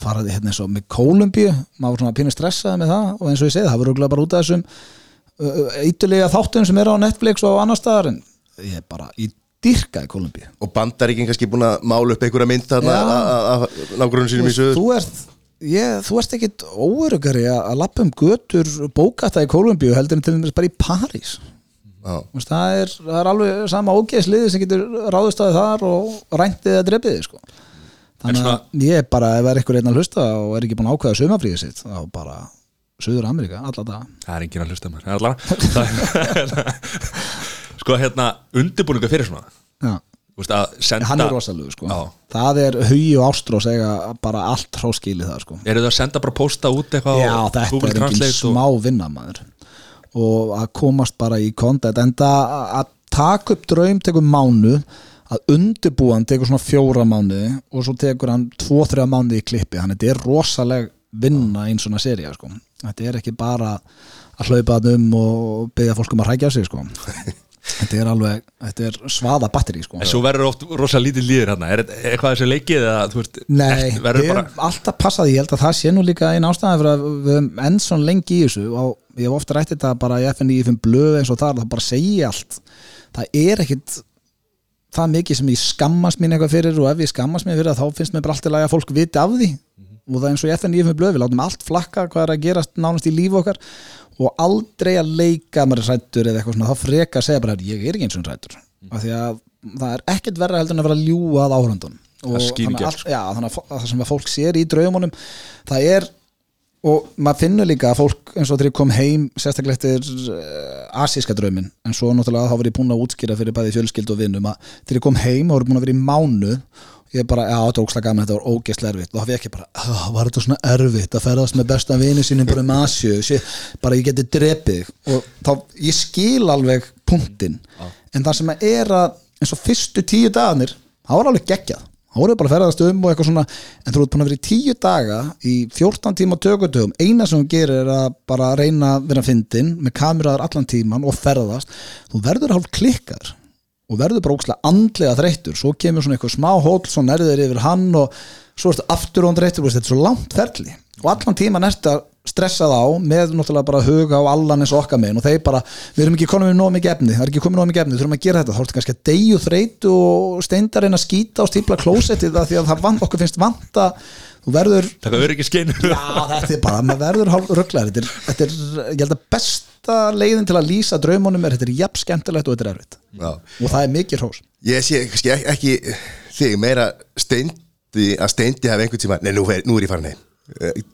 fara hérna með Kólumbíu maður svona pínu stressaði með það og eins og ég segi, það voru bara út af þessum eitthulega þáttum sem eru á Netflix og annar staðar en ég er bara, ég dyrka í Kólumbíu Og bandaríkin kannski búin að mála upp einhverja mynd þarna af nágrunum sínum í sögur þú ert Ég, þú ert ekkit óörugari að að lappa um götur bókata í Kólumbíu heldur en til dæmis bara í París Já. Þú veist, það, er, það er alveg sama ógeðsliði sem getur ráðust á þið þar og ræntið að drepið þið sko. þannig að ég er bara ef það er eitthvað einn að hlusta og er ekki búin að ákveða sumafríðið sitt þá bara Suður Ameríka, alla dag Það er enginn að hlusta mér Það er allara Sko hérna, undirbúninga fyrir svona Já. Að senda hann er rosalegu sko. Já. það er hugi og ástrós eiga bara allt hróskili það sko. Eru þau að senda bara posta út eitthvað Já, þetta er engin smá vinna maður og að komast bara í kontent en það að taka upp draum tekur mánu að undirbúa hann tekur svona fjóra mánuði og svo tekur hann tvo-þrjá mánuði í klippi þannig að þetta er rosaleg vinna einn svona seria sko. þetta er ekki bara að hlaupa það um og byggja fólk um að hrækja sig sko. þetta er alveg þetta er svaða batteri sko. En svo verður oft rosa lítið líður hérna Er eitthvað þessi leikið eða þú veist Nei, við bara höfum alltaf passað ég held að það sé nú líka einn ástæða fyrir að við höfum enn svona lengi í þessu og ég hef ofta rætt þetta bara í FNI í fimm blöð eins og þar, það bara segja allt það er ekkit það mikið sem ég skammast mín eitthvað fyrir og ef ég skammast mín fyrir það þá finnst mér bara allt í lagi að fólk viti af því og það er eins og FNI í fimm blöð við látum allt flakka hvað er að gerast nánast í lífi okkar og aldrei að leika maður rættur eða eitthvað svona, þá freka að segja bara ég er ekki eins og rættur af því að það er ekkert verra heldur en að vera að að Það skín í þannig, að allt- já, þannig að að það sem að fólk sér í draumunum það er og maður finnur líka að fólk eins og þegar ég kom heim sérstaklega eftir uh, asíska draumin en svo náttúrulega þá var ég búin að útskýra fyrir bæði fjölskyld og vinnum að þegar ég kom heim og voru búin að vera í mánu ég bara, já, þetta var ókslega gaman, þetta var ógeðslega erfitt. Og þá fekk ég bara, "Ah, var þetta svona erfitt að ferðast með besta vini sínum bara um Asju bara ég geti drepið. Og þá, ég skil alveg punktin, en það sem er að eins og fyrstu tíu dagarnir það var alveg geggjað, þá voru bara að ferðast um og eitthvað svona, en þú ert búin að vera í tíu daga í 14 tíma tökutugum eina sem hún gerir er að bara reyna að vera fyndin með kameraður allan tíman og ferðast, þú verður hálf klikkar og verður bara ókslega andlega þreyttur. Svo kemur svona eitthvað smá hóll svo nærður yfir hann og svo ertu aftur og þreyttur veist, þetta er svo langt ferli. Og allan tíman ertu að stressa þá með náttúrulega bara huga á allan eins og okkar megin og þeir bara, við erum ekki komin með nóg mikið efni það er ekki komin nóg mikið efni, þurfum að gera þetta. Þá ertu kannski að deyju þreytu og steindar reyna að skýta og stípla klósettið það því að það vant, okkur finnst vanta þú verður þetta er bara, maður verður hálf rugglar þetta, er- þetta er, ég held að besta leiðin til að lýsa draumunum er, þetta er jafn skemmtilegt og þetta er erfitt Já. og það er mikið hrós. Ég sé ekki, ekki þig meira steindi að steindi hafi einhvern tíma Nei, nú, er- nú er ég farin heim.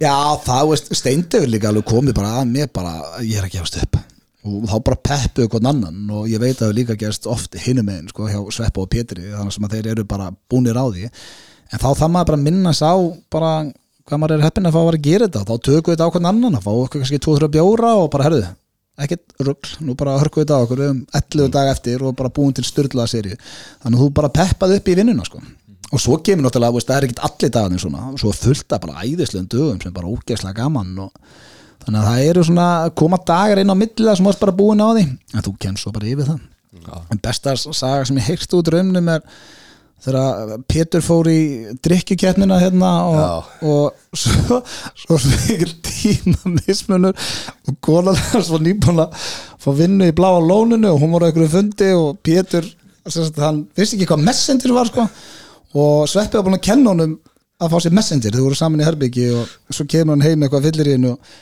Já, það veist, Steindauður líka alveg komið bara að mér bara, ég er að gefast upp. Og þá bara peppuðu hvern annan. Og ég veit að það hefur líka gerst oft hinum megin sko, hjá Sveppa og Pétri þannig sem að þeir eru bara búnir á því. En þá það maður bara að minnast á bara hvað maður er heppin að fá að vera að gera þetta. Þá tökum við þetta á hvern annan, þá fá okkur kannski 2-3 bjóra og bara herðu, ekkert rugl nú bara hörkum við þetta á okkur um 11 dag eftir og bara búin til styrlaða serju þannig að þú bara peppaði upp í vinnuna sko. Og svo kemur náttúrulega, veist, það er ekkert allir dagarnir svona. Svo fullt af bara æðislegum dögum sem bara ógeðslega gaman og þannig að það eru svona koma dagar inn á millið sem varst bara búin á því. En þú kennst svo bara yfir það. En besta saga sem ég heyrst út raunum er þegar Pétur fór í drikkjukeppnina hérna og, og svo, svo mikil tíma mismunur og var nýbúin að fá vinnu í bláa lóninu og hún voru einhverju fundi og Pétur sem sagt, hann vissi ekki hvað messenger var sko og Sveppi var búin að kenna honum að fá sér messenger, þau voru saman í herbyggi og svo kemur hann heim eitthvað fyllir í hennu og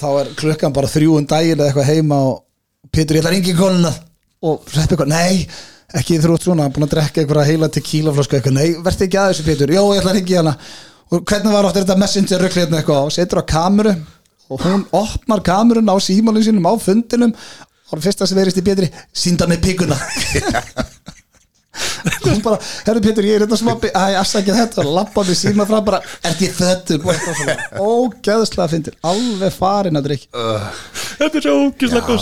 þá er klukkan bara þrjúun daginn eða eitthvað heima og Pétur ég ætla að ringa í konuna. Og Sveppi eitthvað, nei ekki ert svona, búin að drekka eitthvað heila tequilaflösku eitthvað, nei, verði ekki að þessu Pétur. Jó, ég ætla að ringa í hana. Og hvernig var áttur þetta messenger röggli hérna eitthvað og setur á kameru og hún opnar kamerun á símálinn sínum á fundinum. Og það fyrsta sem verist í Pétri sínda með píkuna hún bara, herru Pétur, ég er þetta smá æ, afsækja þetta, lappaði síma frá bara, ert ég föttur og ógæðslega fyndir, alveg farin að drikk Þetta er svo ógislega góð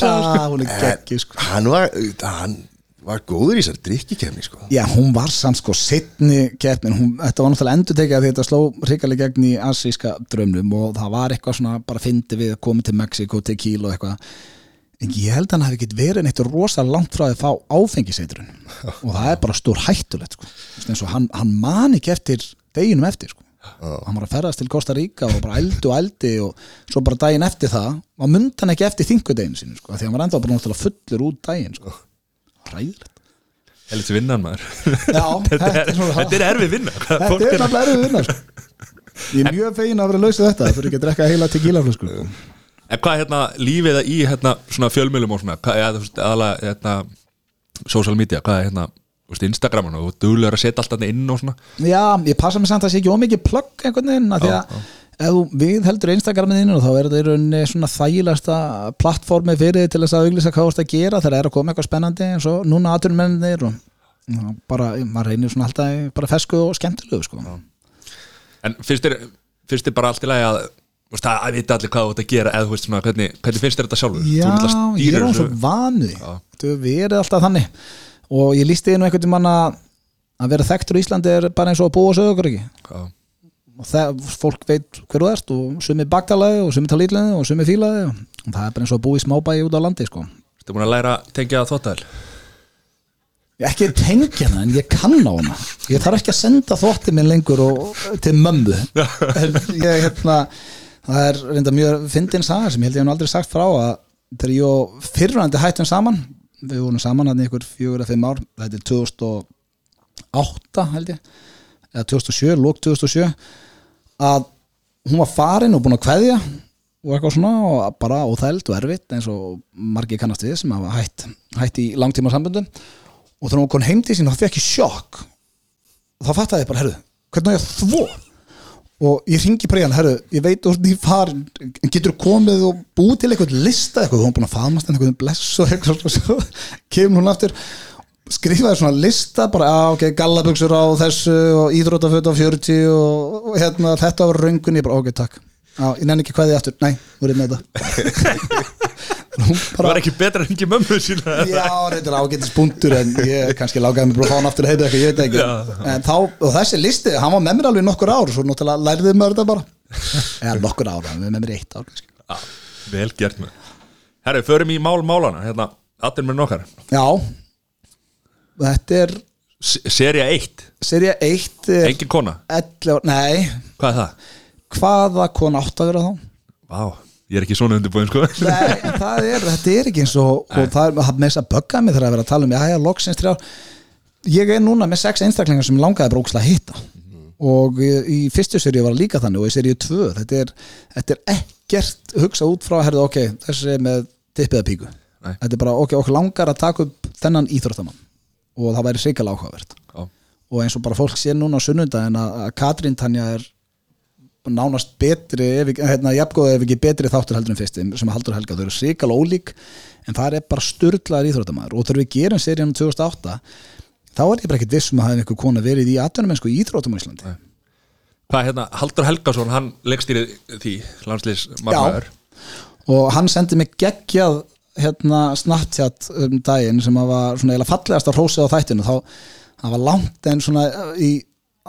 var, góður í þessari drikkikefni sko Já, hún var samt sko setni keppnin, hún, þetta var náttúrulega endur tekið að þetta sló hrikalega gegn í asíska drömnum og það var eitthvað svona bara fyndi við að koma til Mexiko, Kíl og eitthvað en ég held að hann hafi ekki verið neitt rosa langt frá að fá áfengiseitrun og það er bara stór hættulegt sko. Hann, hann man ekki eftir deginum eftir sko. hann var að ferðast til Costa Rica og bara eldi og eldi og svo bara daginn eftir það og myndi hann ekki eftir þingudeginu sínu sko, því hann var enda bara fullur út daginn sko. Ræðilegt Helvits vinnan maður. Já, Þetta er, þetta er erfið vinna. Hvað Þetta er náttúrulega erfið vinna sko. Ég er mjög fegin að vera lausið þetta Það fyrir ekki að drekka heila tequila sko. En hvað er hérna lífið í hérna svona fjölmjölum og svona? Hvað er aðalega hérna social media, hvað er hérna þú veist, Instagram og þú duglegur að setja allt þarna inn og svona? Já, ég passa mig samt að það sé ekki ómikið plögg einhvern veginn af Því að ef við heldur Instagramið inn og þá er þetta svona þægilegasta plattformi fyrir þig til þess að auglýsa hvað þú ert að gera þegar það er að koma eitthvað spennandi eins og núna aturmennir og og bara, maður reynir svona alltaf bara fesku og skemmtilegu sko. En finnst þér, finnst þér bara allt í lagi að veist, að vita allir hvað þú ert að gera eða veist svona, hvernig, hvernig finnst þér þetta sjálfur? Já, ég er svo Já. Þú hefur verið alltaf þannig og ég lísti nú einhvern tímann að að vera þekktur í Íslandi er bara eins og að búa sögur ekki. Og það, fólk veit hver þú ert og sumi bakdalaði og sumi talítlaði og sumi fílaði og, það er bara eins og að búa í smábæi út á landi sko. Ertu búin að læra að tengja þóttæl? Ég ekki tengja hana en ég kann á hana ég þarf ekki að senda þótti minn lengur og, til mömmu en ég hérna það er reynda mjög fyndin saga sem ég held ég hef aldrei sagt frá að þegar ég og fyrrandi hættum saman við vorum saman hann ykkur fjögur eða fimm ár þetta er 2008 held ég eða 2007, lók 2007 að hún var farin og búin að kveðja og eitthvað svona og bara óþæld og erfitt eins og margir kannast við sem hafa hætt, hætt í langtíma sambundum og þegar hún kom heim til sín þá fekk ég sjokk. Og þá fattaði ég bara, herru, hvernig á ég að þvó og ég ringi bara í hann, herru ég veit úr því farin getur komið og búið til eitthvað lista eitthvað, hún búin að faðmast eitthvað bless og eitthvað svo, svo kemur hún aftur skrifaði svona lista bara, já, ok, gallabuxur á þessu og íþrótaföt á 40 og, og hérna, þetta var röngun ég bara, ok, takk. Já, ég nenni ekki hvað þið aftur, nei, þú er með þetta. Það var ekki betra en ekki mömmu sína? Já, þetta er ágætis punktur en ég kannski lágaði mig bara að fá hann aftur að heita eitthvað, ég veit ekki. Já. en þá, og þessi listi, hann var með mér alveg nokkur ár svo náttúrulega lærði maður þetta bara. Eða nokkur ár, hann var með mér eitt ár. Já, Vel gert með Herru, förum í mál málana hérna, allir með nokkar Já Þetta er Serja 1, serja 1 er engin kona? 11, nei, Hvað er það? hvaða kona átt að vera þá? Vá, ég er ekki svona undirbúin sko. Nei, það er, þetta er ekki eins og, og það er með þess að bögga mig þegar að vera að tala um já, já, loksins þrjá ég er núna með sex einstaklingar sem langaði bara ógslag að hitta. Og í, fyrstu serið var líka þannig og í serið tvö þetta er, þetta er ekkert hugsað út frá, herðu, ok, þessi með tippiða píku, Nei. þetta er bara ok, okkur langar að taka upp þennan íþróttamann og það væri reykjala áhugavert. Já, og eins og bara fólk sér núna á sunnundaginn að, Katrín Tanja er nánast betri, ef hérna, jafngóð ef ekki betri þáttur heldur en fyrsti sem Haldur Helga, þau eru sikal ólík en það er bara styrlaður íþróttamæður og þegar við gerum seríunum 2008 þá er ég bara ekkert viss um að hafa einhver kona verið í atvinnumensku í íþróttum á Íslandi. Hvað hérna, Haldur Helgason, hann leggstýrið því, landslýs margmæður og hann sendi mig geggjað hérna Snapchat um daginn sem að var svona eiginlega fallegast að hrósa á þættinu þá það var langt en svona í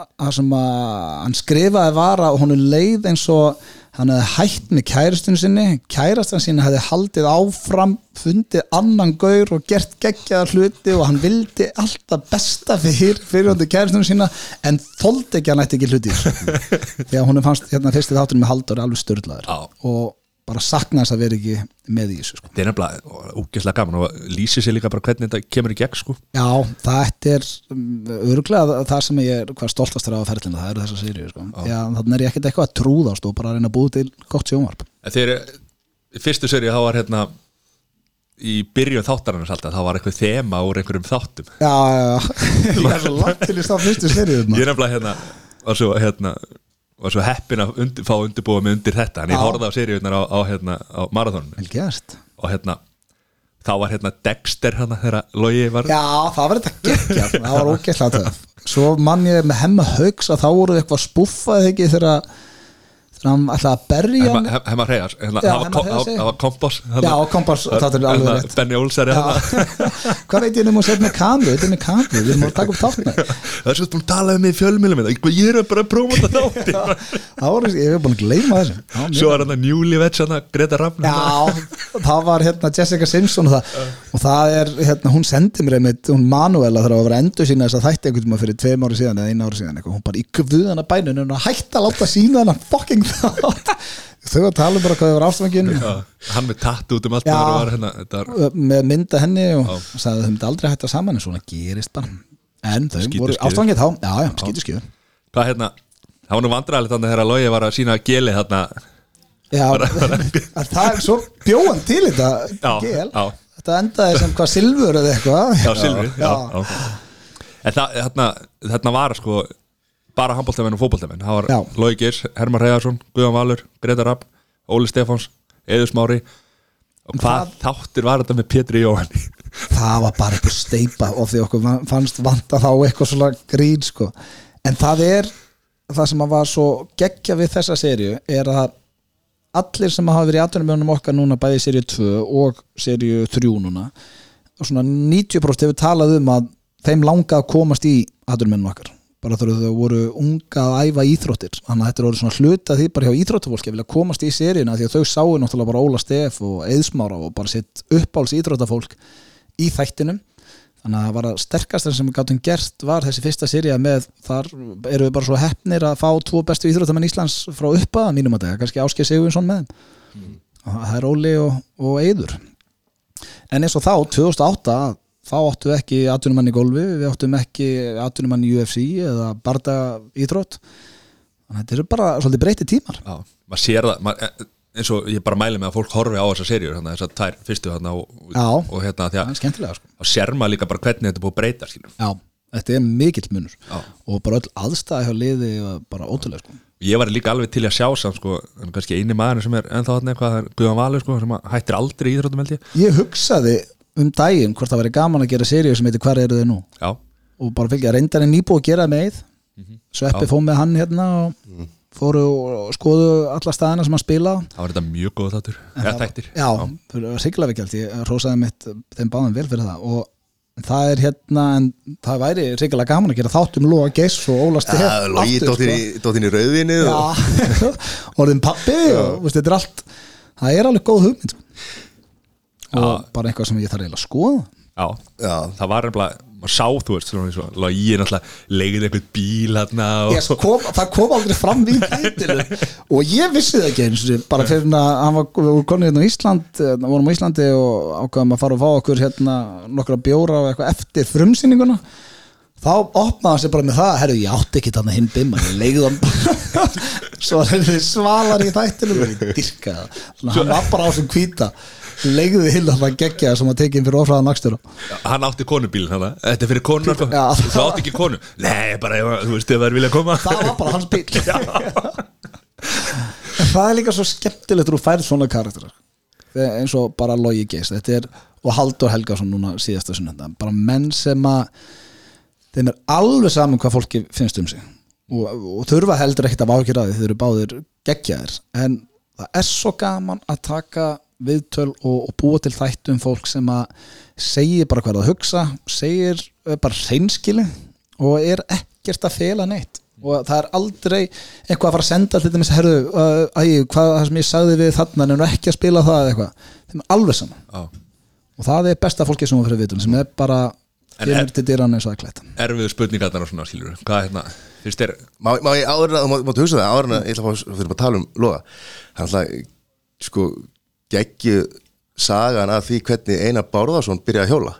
það sem að hann skrifaði var að honum leið eins og hann hefði hætt með kæristun sinni kærastan sinni hefði haldið áfram fundið annan gaur og gert geggjaðar hluti og hann vildi alltaf besta fyrir fyrirhundi kæristun sína en þóldi ekki hann ætti ekki hluti í því að honum fannst hérna fyrsti þáttunum með Haldur alveg störlaður Já. og bara sakna þess að vera ekki með í þessu sko. Það er nefnilega úgeslega gaman og lýsir sér líka bara hvernig þetta kemur í gegn sko. Já, það er örglega það sem ég er hvað stoltastur á ferlina, það eru þessar sýri sko. Þannig er ég ekkert eitthvað að trúðast og bara að reyna að búið til gott sjónvarp. Þegar fyrstu serið þá var hérna í byrjun þáttarannars alltaf þá var eitthvað þema úr einhverjum þáttum. Já, já, já, ég er svo langt til í stað fyrstu sýri Ég er nefnilega hérna var svo, hérna, var svo heppin að undir, fá undirbúa mig undir þetta. En ég horfði á seríunar á, á, hérna, á gert. Og hérna þá var hérna Dexter hérna þegar Logi var Já, það var þetta geggja, það var ógeðslega Svo mann ég með hemma haugs að þá voru eitthvað þegar þegar hann ætlaði að berja hann. Já, Hemma Hreiðars, Það var kompás hérna. Já, Kompás, það er alveg rétt. Benny Olsari Já. hvað veit ég um að setja með kameru þetta er með kameru, við erum að taka upp þáttna Það er svo búin að tala um mig í fjölmjölum Ég er bara að prófa þetta voru, ég hef búin að gleyma þessu. Svo var hann að hann að Greta Rafn. Já, það var hérna Jessica Simpson og það, og það er, hérna, hún sendi mér einmitt, hún Manuela þegar að vera endur sína þess að þætti einhvern tíma fyrir tveim ári síðan eða einu ári síðan, hún bara í guðana bænun hún hætti að þau að tala um bara hvað þau var ástfangin Hann með tatt út um allt Já. var hérna var með mynda henni og Já. sagði að þau myndi aldrei hætta saman en svona gerist bara en þau Skítur voru skíður. ástfangin þá, já, já, skýtur skýður Hvað hérna Það var nú vandræðilegt þannig þegar Lógi var að sína geli þarna Já, að það er svo bjóðan til þetta Já, gel, já. þetta endaði sem hvað silfur eða eitthvað Já, já, já. já. En það, þarna, þarna var sko bara handbóltamenn og fótbóltamenn það var Geirs, Hermar Reyðarsson, Guðan Valur Greta Rapp, Óli Stefáns Eður Smári. Og hvað? þáttir var þetta með Pétri Jóhanni það var bara eitthvað steipa og því okkur fannst vanta þá eitthvað svona grín sko. en það er það sem að var svo geggja við þessa serju er að allir sem hafa verið í atvinnumjónum okkar núna bæði í serju 2 og serju 3 núna og svona 90% hefur talað um að þeim langa að komast í atvinnumjónum okkar bara þegar þau voru unga að æfa íþróttir. Þannig að þetta orðið svona hluta því bara hjá íþróttafólki að vilja komast í seríuna því að þau sáu náttúrulega bara Óla Steff og Eðsmára og bara sitt uppáls íþróttafólk í þættinum. Þannig að það var að sterkast sem við gátum gert var þessi fyrsta seria með þar eru við bara svo hefnir að fá tvo bestu íþróttamenn Íslands frá uppa mínum að þetta, kannski Áskei Sigurvinsson með og það er Óli og, og Eður en eins og þá 2008 þá áttum við ekki atvinnumann í golfi við áttum ekki atvinnumann í UFC eða barda íþrótt þannig að þetta eru bara svolítið breyti tímar Já, maður sér það maður, eins og ég bara mæli með að fólk horfi á þessar serjur hérna, þessar tvær fyrstu hérna og, Já. og hérna það að er skemmtilega sko þá sér maður líka bara hvernig þetta er búið að breyta skilur. Já, þetta er mikill munur Já. og bara öll aðstæða hjá liði og bara ótrúlega sko ég var líka alveg til að sjá samt sko, en kannski eini maður sem er ennþá þarna eitthvað það er Guðan Valur sko, sem að hættir aldrei í íþróttum held ég Ég hugsaði um daginn hvort það væri gaman að gera seríu sem heitir Hvar eru þau nú? Já, og bara fylgja reyndar en nýbúið að gera með Eið. Sveppi fóð með hann hérna og fóru og skoðu alla staðina sem hann spila það var þetta mjög góð þáttur. Já, það var sigla vikjald ég rósaði mitt þeim báðum vel fyrir það. Og það er hérna en það væri sigla gaman að gera þátt um Lóa Geiss og Óla Steff Já, Logi aftur, dóttin í, rauðinu og, orðin pappi og veist, þetta er allt það er alveg góð hugmynd sko. Og bara eitthvað sem ég þarf eiginlega að skoða. Já, Já. það var nefnilega maður sá þú veist, svona eins og Logi er náttúrulega leigði eitthvað bíl hérna og Yes, kom, það kom aldrei fram í tætilu og ég vissi það ekki eins og bara fyrir að hann var við vorum konið hérna á Ísland eh, vorum á Íslandi og ákveðum að fara og fá okkur hérna nokkra bjóra og eitthvað eftir frumsýninguna. Þá opnaði hann sig bara með það herru ég átti ekki þannig hinn bimma ég leigði hann svo svalar í þættinu og ég dyrka það. Hann var bara á sem hvíta leigði hinn að það geggja sem að tekið fyrir ofraðan nakstur hann átti konubíl þannig þetta er fyrir konunar sko. Þú átti ekki konu. Nei, bara, þú veist, ef það er vilja koma. Það var bara hans bíl það er líka svo skemmtilegt þú færð svona karakterar. Eins og bara Logi Geis. Þetta er, og Haldur Helgason núna síðasta sunnenda bara menn sem að þeim er alveg saman hvað fólki finnst um sig. Og, og þurfa heldur ekkert af ákjör að því. Þau eru báðir geggjaðir. En það er svo gaman að taka viðtöl og, og búa til þættum fólk sem að segir bara hvað er að hugsa segir eh, bara hreinskili og er ekkert að fela neitt. Og það er aldrei eitthvað að fara að senda til dæmis herðu, uh, æ, hvað það sem ég sagði við þarna en ekki að spila það eitthvað. Þeim er alveg saman Já. og það er besta fólki sem fyrir viðtöl sem er bara kemur er- til dyrann eins og að klæta erfiðu spurningarnar og svona skilur hvað er hérna, finnst þér má, má ég áður að, þú má- máttu hugsa það? Áður að ég ætla að fá, við erum að tala um Loga. Hann ætla, sko geggju sagan að því hvernig Einar Bárðarsson byrjaði að hjóla.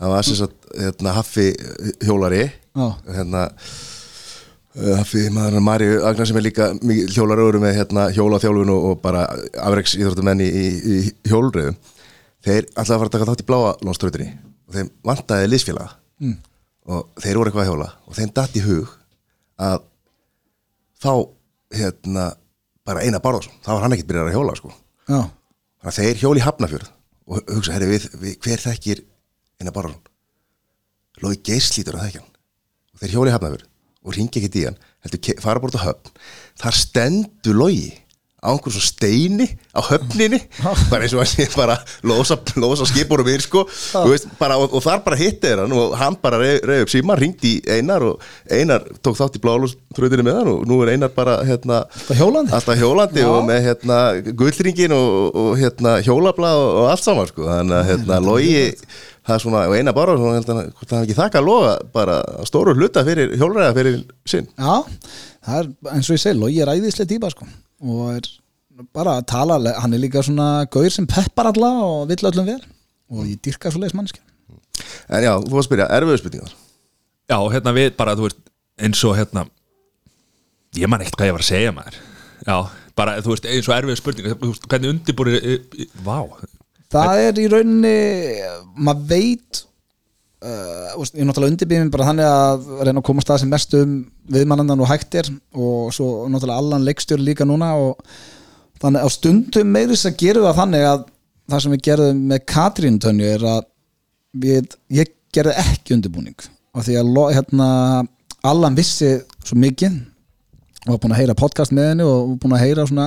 Hann var sem sagt, hérna, Haffi hjólari Já. hérna uh, Haffi maður Mari Agnar sem er líka hjólaröður með hérna, hjólaþjálfun og, og bara afreiks íþróttumenn í, í, í hjólröðum þeir alltaf fara að taka þátt í bláa lónströðinni og þeim vantaði liðsfélaga. Mm. og þeir voru eitthvað að hjóla. Og þeim datt í hug að fá hérna bara eina Bárðarsson, þá var hann ekkert byrjað að hjóla sko. Já, þannig að þeir hjóli hafnafjörð og hugsa, herri, við, við, hver þekkir eina Bárðarsson Lói Geirs lítur að þekkja hann. Og þeir hjóli hafnafjörð og ringi ekkert í hann heldur ke- fara bara út á höfn. Þar stendur logi á einhverjum svo steini á höfninni bara eins og hann sé bara losa, losa skipurum yfir sko. Veist, bara, og, og þar bara hitti hann og hann bara reyði upp síma, ringdi Einar og Einar tók þátt í blálúströðinu með hann og nú er Einar bara hérna, hjólandi. alltaf hjólandi Já. og með hérna gullringin og, og hérna hjólabla og, og allt saman sko. Þannig að hérna logi það er svona, og Einar bara svona, hvort hann ekki þakka að loga bara stóru hluta fyrir hjólræða fyrir sinn. Já, það er eins og ég segi, Logi er æðislega típa sko og er bara að tala, hann er líka svona gaur sem peppar alla og vill öllum vel. Og ég dyrka svo leiðis mannski en já, þú var að spyrja, erfiðu spurningar? Já, hérna við bara, þú veist, eins og hérna Ég man ekkert hvað ég var að segja maður. Já, bara, þú veist, eins og erfið spurning þú veist, Hvernig undirbúri, vá. Það er í rauninni maður veit uh, ég er náttúrulega undirbýðin bara þannig að reyna að koma stað sem mest um viðmannandan og hægt er og svo náttúrulega allan leikstjóri líka núna og þannig á stundum meiris að gera það þannig að það sem við gerðum með Katrín Tönju er að við, ég gerði ekki undirbúning og því að hérna, Allan vissi svo mikið og var búin að heyra podcast með henni og búin að heyra svona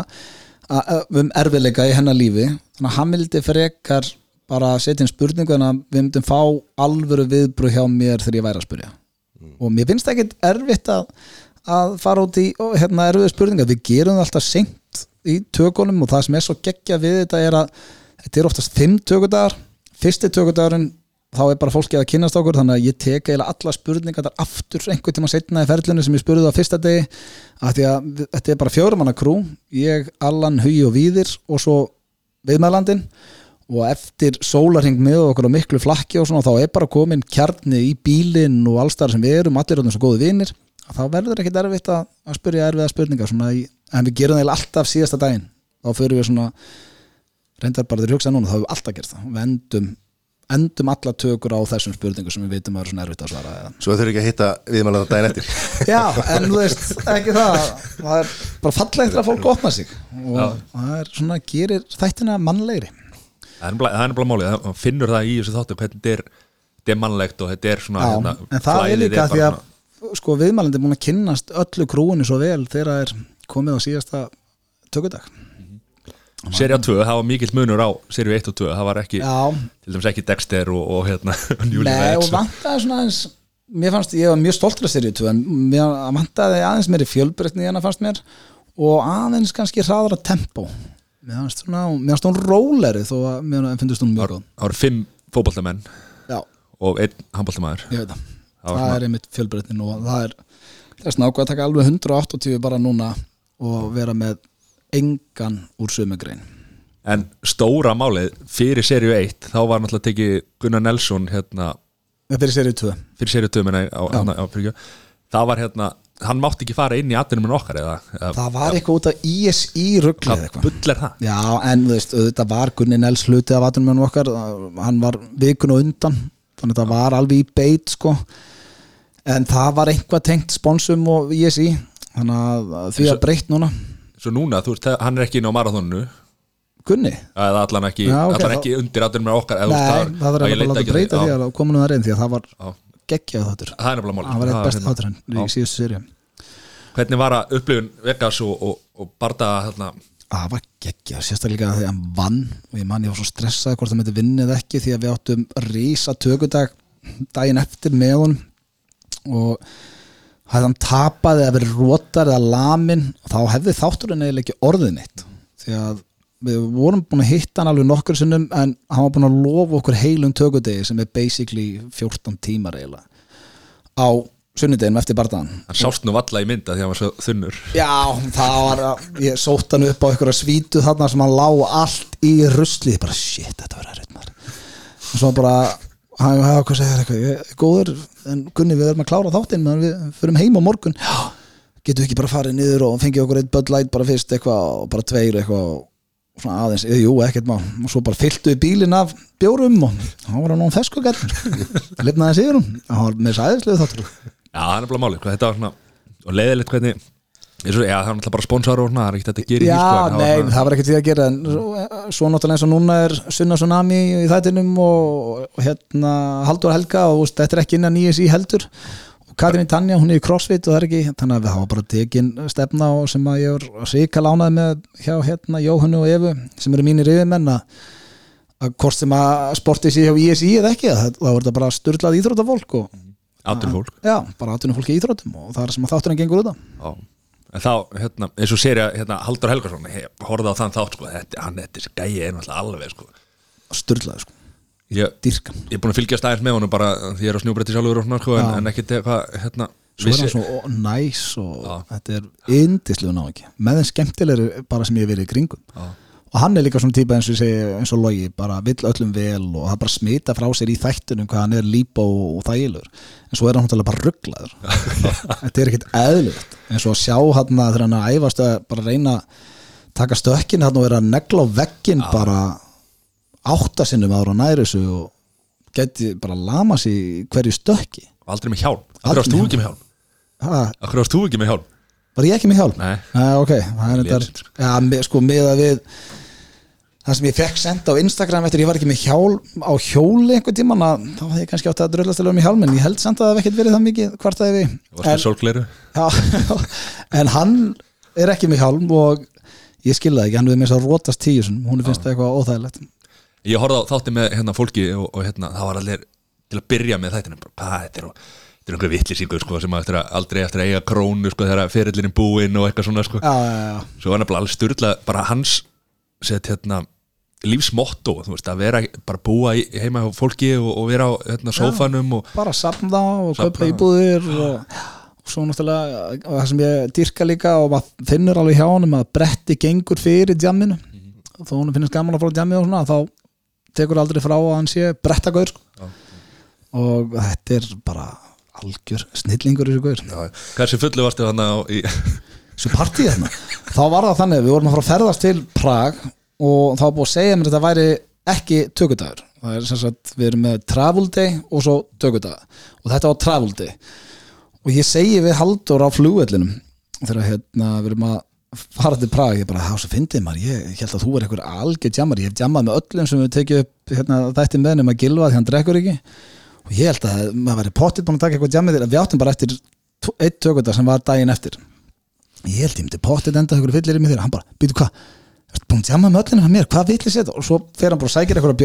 að- að- um erfiðleika í hennar lífi. Þannig að hann vildi frekar bara setja inn spurningu en að við myndum fá alvöru viðbröð hjá mér þegar ég væri að spurja og mér finnst það ekkit erfitt að, að fara út í ó, hérna, erfiðu spurningar, við gerum það alltaf seint í tökunum og það sem er svo geggja við þetta er að þetta er oftast fimm tökudagar, fyrsti tökudagurinn þá er bara fólki að kynast okkur þannig að ég teka eiginlega alla spurningar þar aftur einhvern tíma setna í ferlinu sem ég spurði á fyrsta degi að því að þetta er bara fjórumanna krú ég, Allan, Hugi og Víðir og svo viðmælandin og eftir sólarhing með okkur á miklu flakki og svona þá er bara komin kjarni í bílinn og allstar sem við erum allir erum svo góði vinir að þá verður ekkit erfitt að, að spyrja erfiða spurningar svona í, en við gerum það alltaf síðasta daginn. Þá fyrir við svona reyndar bara þeir hugsa núna, þá hefur við alltaf gert það. Við endum, endum alla tökur á þessum spurningum sem við vitum að eru svona erfitt að svara eða. svo þurfi ekki að hitta viðmælaða daginn eftir. Já, en þú veist, ekki það. Það er bara fallegt að fólk opna sig. Og það er svona gerir þættina mannlegri Það er nefnilega málið, það- finnur það í þessu þáttu hvernig þetta er, þetta er mannlegt og þetta er svona Já, hérna, en það er líka því að sko viðmælandi er búin að kynnast öllu krúinu svo vel þegar það er komið á síðasta tökudag. Serja 2, það var mikill munur á Serja 1 og 2, það var ekki, Já, til dæmis ekki Dexter og, og hérna nei og vantaði svona aðeins mér fannst, ég var mjög stoltur af serið 2 en mér vantaði aðeins meiri fjölbreytni en það fannst mér og aðeins kannski hraðara tempo mér fannst svona, mér fannst hún róleri þó að mér finnst hún mjög góð. Það voru fimm fótboltamenn Já, og einn veit það. Það það, er einmitt fjölbreytnin og það er þess nákvæð að taka alveg 180 bara núna og vera með engan úr sömugrein En stóra málið, fyrir serju 1 þá var náttúrulega tekið Gunnar Nelson hérna, fyrir serið 2 fyrir serju 2 menna, á, á, á, á, það var hérna hann mátti ekki fara inn í atvinnum okkar eða, eða það var eitthvað út af ISI ruggli eitthvað? Já, en þú veist, auðvitað var Gunni Nels hluti af atunum okkar, hann var vikun og undan, þannig að það var alveg í beit sko, en það var eitthvað tengt sponsum og ISI þannig að því að breytt núna. Svo núna, þú veist, hann er ekki inn á marathónu Gunni? eða allan ekki, Já, ok, allan þá- ekki undir atvinnum okkar eða, Nei, það þarf ég að breyta því, að kominu það reynd því að það var já. geggjað þáttur það er nefnilega málið það var eitt Já, best hérna. þáttur í Já. síðustu serju Hvernig var að upplifun Vegas og, og, og bardaga hérna, það var geggjað, sérstaklega þegar hann vann og ég man ég var svo stressað hvort það myndi vinna eða ekki því að við áttum rísa tökudag daginn eftir með honum og hefði hann tapaði eða verið rótar eða lamin þá hefði þátturinn eiginlega ekki orðið neitt því að við vorum búin að hitta hann alveg nokkur sinnum en hann var búin að lofa okkur heilum tökudegi sem er basically 14 tímar eiginlega á sunnudeginum eftir bardaðan hann sást nú valla í mynda því að hann var svo þunnur. Já, það var að, ég sótt hann upp á einhverja svítu þarna sem hann lá allt í rusli, bara shit, þetta var maður. Og svo bara hann hefði hvað segir eitthvað, ég góður en Gunni við erum að klára þáttinn meðan við förum heim á morgun, já, getum við ekki bara farið niður og fengið okkur eitt Bud Light bara fyrst eitthvað og bara tveir eitthvað og svona aðeins, eða jú, ekkert má og svo bara fylltu við bílinn af bjórum og hann var að nóg fesku gætt lifnaði sigur hún, hann var með sæðislega þáttur. Já, það er nefnilega málið, þetta var svona og leiðilegt hvernig og, já, það er náttúrulega bara sponsor og svona, það er ekki þetta að gera í Já, sko, nei, svona- það var ekkert því að gera en svo, svo náttúrulega eins og núna er Sunna Tsunami í þættinum og, og hérna Haldur Helga og þetta er ekki innan í heldur og Katrín Tanja, hún er í crossfit og það er ekki þannig að við hafa bara tekin stefna og sem að ég er ríka lánaði með hjá hérna Jóhannu og Evu sem eru mínir yfirmenn að, hvort sem að sportið sé hjá ISI eða ekki að það- þá er þetta bara styrlað íþróttafólk og Áttur fólk já, bara áttunum fólki í íþróttum og það er sem að þátturinn gengur út Já. En þá, hérna, eins og séri að hérna, Haldur Helgarsson, horfði á þann þátt sko, þetta, hann, þetta er gæi er náttúrulega alveg sko. styrlaði sko, ég, dýrkan. ég er búin að fylgjast aðeins með honum bara því ég er á snjúbretti sjálfur og svona sko, en, en ekkit eitthvað hérna, svo er hann svo næs og Já. þetta er indislu ná ekki með þeim skemmtilegri bara sem ég hef verið í kringum. Já. og hann er líka svona típa eins og, segi, eins og logi, bara vill öllum vel og það bara smita frá sér í þættunum hvað hann er lípa og, og þægilegur. En svo er hann náttúrulega bara rugglaður þetta er ekkit eðlilegt. Eins og að sjá hann að þegar hann að æfast að bara reyna taka stökkin hann og vera að negla á veggin bara áttasinnum ára næri þessu og geti bara lama í hverju stökki aldrei með hjálm Akkur varst þú ekki með hjálm? Akkur varst þú ekki með hjálm? var ég ekki með hjálp? Nei. Nei, ok, það er þetta Lélegt, sko. Já, með, sko, með að við það sem ég fekk senda á Instagram eftir ég var ekki með hjálm á hjóli einhvern tímann að þá hefði ég kannski átt að dröllast að lögum í hjálm en ég held samt að það hef ekkert verið það mikið hvort það við sólgleiru? já, en hann er ekki með hjálm og ég skilða ekki, hann við með þess að rótast tíu hún finnst það eitthvað óþægilegt Ég horfði á þátti með hérna, fólki og, og hérna, það var allir til að byrja með þættinu bara, hvað, þetta er, þetta er einhver vitlisingur sko, sem eftir að, aldrei eftir að eiga krónu sko, þegar ferillin er búinn og eitthvað svona sko. já, já, já, svo var nefnilega alveg styrla bara hans set, hérna, lífsmotto veist, að vera bara búa í, heima hjá fólki og, og vera á hérna, sófanum og, bara safna og kaupa íbúðir og, og svo náttúrulega og það sem ég dyrka líka og maður finnur alveg hjá honum að bretti gengur fyrir djamminu. Þó honum finnst gaman að fara á djamminu og svona þá tekur aldrei frá að hann sé brettagaur sko. og þetta er bara algjör snillingur þessu gaur. Já, hversu fullu varstu þannig á í þessu partíð þarna þá var það þannig við vorum að fara að ferðast til Prag og þá búið að segja mér að þetta væri ekki tökudagur það er sem sagt, við erum með travel day og svo tökudag og þetta var travel day. Og ég segi við Haldur á flugvellinum þegar hérna við erum að fara til Prag, ég bara, var svo fyndið maður ég, held að þú er einhver algjör jammar ég hef jammað með öllum sem við tekið upp hérna, þætti með nema Gilva því hann drekkur ekki. Og ég held að maður væri pottit búin að taka eitthvað jammið þegar við áttum bara eftir einn tökudag sem var daginn eftir. Ég held ég myndi pottit enda einhverju fyllir í mig þegar. Hann bara, býtu hvað? Ertu búin að jamma með öllinu hann mér, hvað villi sér og svo fer hann bara og sækir eitthvað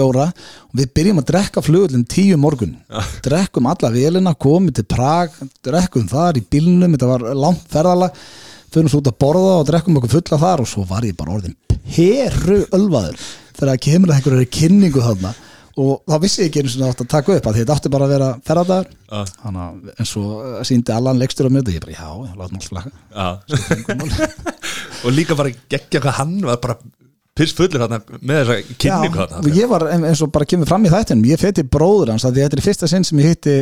að og að fyrir svo út að borða og drekkum okkur fulla þar og svo var ég bara orðin peru ölvaður þegar það kemur að einhverju kynningu þarna og þá vissi ég ekki einu sinni átt að taka upp að þetta átti bara að vera Já. Þannig að en svo síndi allan leikstur á mér og ég bara, já, já, látum alls flaka Já. og líka bara geggja hvað hann var bara piss fullur þarna með þessa kynningu Já, þarna og ég var ein- eins og bara kemur fram í þættinum ég feti bróður hans, af því þetta er fyrsta sinn sem ég hitti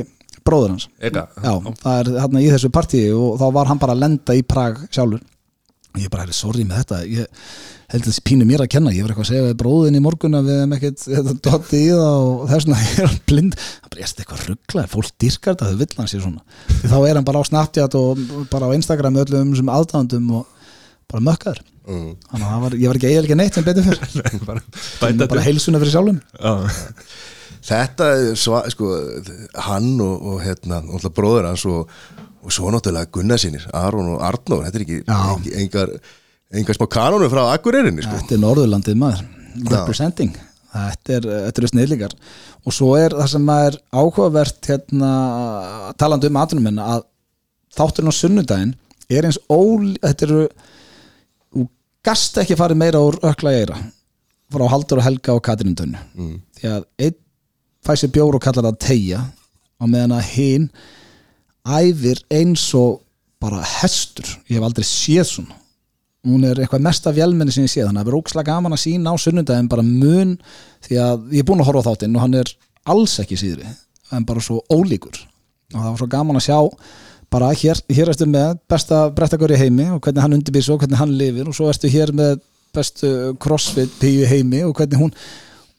bróður hans. Eka, Já, það er hérna í þessu partíi og þá var hann bara að lenda í Prag sjálfur. Og ég bara, er sorry með þetta ég held að þessi pínu mér að kenna ég var eitthvað að segja við bróðin í morgun að við hefum ekkert þetta dotti í það og þess vegna ég er blind, það bara, er þetta eitthvað rugglar fólk dyrkar þetta, þau vill hann sér svona. Því þá er hann bara á Snapchat og bara á Instagram með öllum sem aðdáðandum og bara mökkaður. Mm. þannig að var, ég var ekki eiginlega neitt sem betur fyrr bara, bara, heilsuna fyrir sjálfum. Já. Þetta er sva, sko, hann og, og hérna, bróður hans og, og svo náttúrulega Gunnar sínir, Aron og Arnór, þetta er ekki, Já. ekki engar, engar smá kanónu frá Akureyrinni, sko. Þetta er Norðurlandið maður Representing Þetta er, þetta eru snillíkar Og svo er það sem er áhugavert hérna, talandi um atvinnum að þátturinn á sunnudaginn er eins ól þetta eru þú gast ekki farið meira úr ökla eira frá Haldur og Helga og Katrín Dönnu mm. því að einn fæ sér bjór og kallar það tegja á meðan að hinn æfir eins og bara hestur, ég hef aldrei séð svona. Hún er eitthvað mesta vélmenni sem ég sé þannig að það er ókslega gaman að sína á sunnundaginn bara mun því að ég er búin að horfa á þáttinn og hann er alls ekki síðri en bara svo ólíkur. Og það var svo gaman að sjá bara hér, hér ertu með besta brettakur í heimi og hvernig hann undirbýr svo, hvernig hann lifir og svo ertu hér með bestu crossfit píu heimi og hvernig hún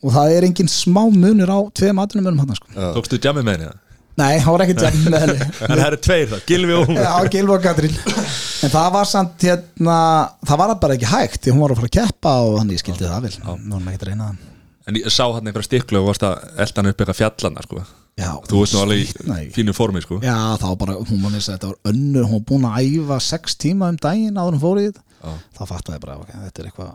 og það er engin smá munur á tveim aðrunum munum hann sko. tókstu djamið með henni það? Nei, hann var ekki jam með henni. En það eru tveir það, Gilvi og hún Já, Gilva og Katrín. En það var samt hérna Það var bara ekki hægt Því hún var að fara að keppa og hann ég skildi það vel. Nú erum ekki að reyna það. En ég sá hann einhverja stiklu og varst að elda hann upp eitthvað fjallana sko. Já, Þú veist nú alveg í fínu formi sko. Já, þá bara, hún var nýst að þetta var önnur hún var búin að æfa sex tíma um daginn áður hún fór í þetta. Já. þá fattaði ég bara, ok, þetta er eitthvað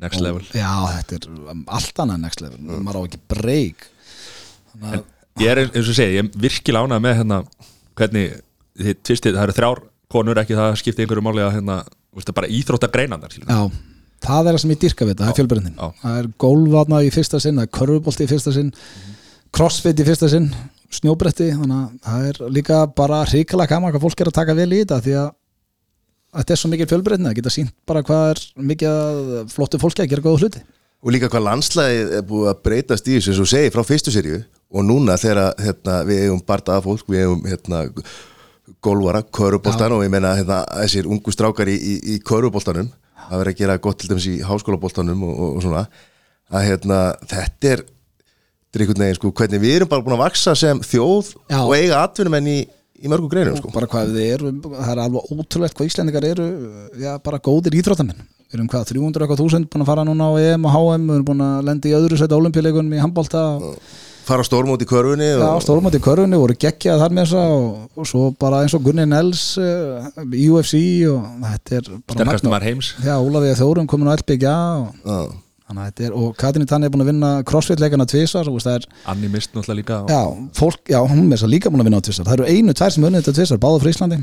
Next level. Já, þetta er um, allt annað next level maður á ekki breyk Ég er eins og segi, ég er virkilega ánægð með hérna hvernig þið tvistið, það eru þrjár konur ekki það skipti einhverju máli að hérna, veistu, bara íþrótta greinandar já, það er það sem ég dyrka við þetta, það er fjölbreyndin Já. það er gólvatna í fyrsta sinn, það er körfubolti í fyrsta sinn crossfit í fyrsta sinn snjóbretti, þannig að það er líka bara hrikalega gaman hvað fólk er að taka vel í þetta því að þetta er svo mikil fjölbreytni að geta sínt bara hvað er mikið flottu fólki að gera góða hluti. Og líka hvað landslæðið er búið að breytast í þessu og þú segir frá fyrstu serju og núna þegar hérna, við eigum bardaða fólk, við eigum hérna, golvara, köruboltan og ég meina hérna, þessir ungu strákar í, í, í köruboltanum, það verður að gera gott til dæmis í háskólaboltanum og, og, og svona að hérna, þetta er þetta er einhvern veginn sko, hvernig við erum bara búin að vaksa sem þjóð Já. og eiga atvinnumenn í, í mörgum greinum sko. bara hvað við erum, það er alveg ótrúlegt hvað Íslendingar eru, já, bara góðir íþróttamenn við erum hvað, 300 eitthvað þúsund búin að fara núna á EM og HM, við erum búin að lenda í öðru setja olimpíuleikunum í handbólta og fara á stórmót í körfunni Já, og, stórmátt í körfunni voru geggjað þar með þessa og, og svo bara eins og Gunni Nels í UFC og þetta er bara sterkast magnað. maður heims Já, Ólafíða Þórum komin á LBG og, Já. þannig að þetta er, og Katrin Tanni er búin að vinna crossfit-leikana er, Anni mist náttúrulega líka já, fólk, já, hún er svo líka búin að vinna á tvisar það eru einu, tvær sem unnið þetta tvisar, báða frá Íslandi.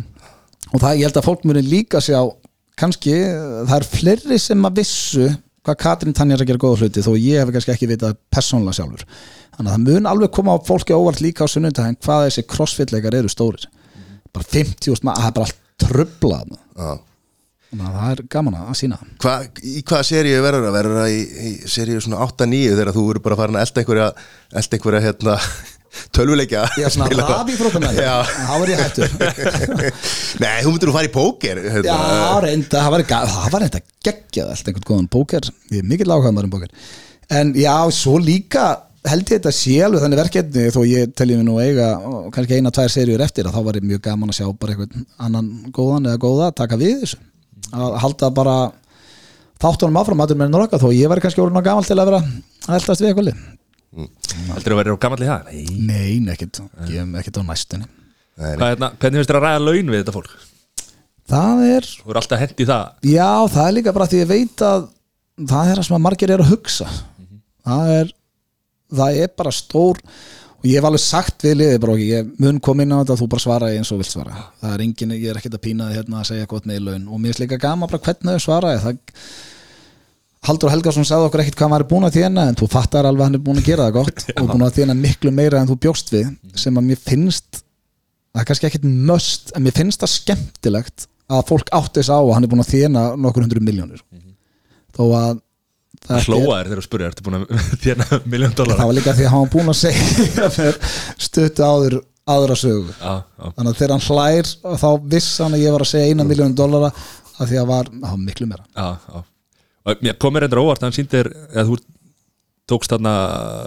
Og það, ég held að fólk muni líka sjá kannski, það er fleiri sem að vissu hvað Katrin Tanni er að gera góða hluti þó ég hef kannski ekki vitað persónulega sjálfur. Þannig að það mun alveg koma á fólki óvart líka á sunnundaginn hvað þessi crossfit-leikar eru stórir. Bara 50 úr það er bara allt tröflað Já. að það er gaman að sína Hva, í hvaða seríu verður það? Verður það í, í seríu svona 8-9 þegar þú eru bara farin að elda einhverja, elda einhverja hérna, tölvuleikja er svona rafi fróttamæður Já. þá er ég hættur Nei, þú myndir nú fara í póker hérna. Já, reynda, það var, það var reynda geggjað allt einhvern góðan póker ég er mikill ákvæmar um póker en já, svo líka held ég þetta alveg þannig verkefni þó ég telji mig nú eiga kannski eina, tvær seríur eftir að þá var ég mjög gaman að sjá bara einhvern annan góðan eða góða að taka við þessu að halda bara þáttunum áfram aður með norga þó ég væri kannski orðin á gamal til að vera að eldast við eitthvað lið. Heldur þú að vera á gamall í það? Nei. Nei, nekkit, ég hef ekkert á næstunni. Hérna, Hvernig finnst þér að ræða laun við þetta fólk? Það er Þú er alltaf hent í það. Já, það er líka bara því ég veit að það er það sem að margir eru að hugsa. Það er það er bara stór og ég hef alveg sagt við liðið bara ok, ég mun kom inn á þetta og þú bara svara eins og vilt svara. Það er engin, ég er ekkert að pína þig hérna að segja gott með í laun. Og mér er líka gama bara hvernig þau svara það Haldur Helgason sagði okkur ekkert hvað hann væri búin að þjána en þú fattar alveg að hann er búin að gera það gott. Og búin að þjána miklu meira en þú bjóst við sem að mér finnst það er kannski ekkert möst en mér finnst það skemmtilegt að fólk átti þess á að hann er búin að þjána nokkur hundru miljónir þó að það Það hlóa þér þegar þú spurði Ertu búin að þérna miljón það dólar? var líka því að hann var búin að segja stuttu áður aðra sögu. Já, já. Þannig að þegar hann hlær þá viss hann að ég var að segja eina miljónu dollara að því að var, það var miklu meira. Já Og mér komir endur óvart að hann sýndir eða þú tókst þarna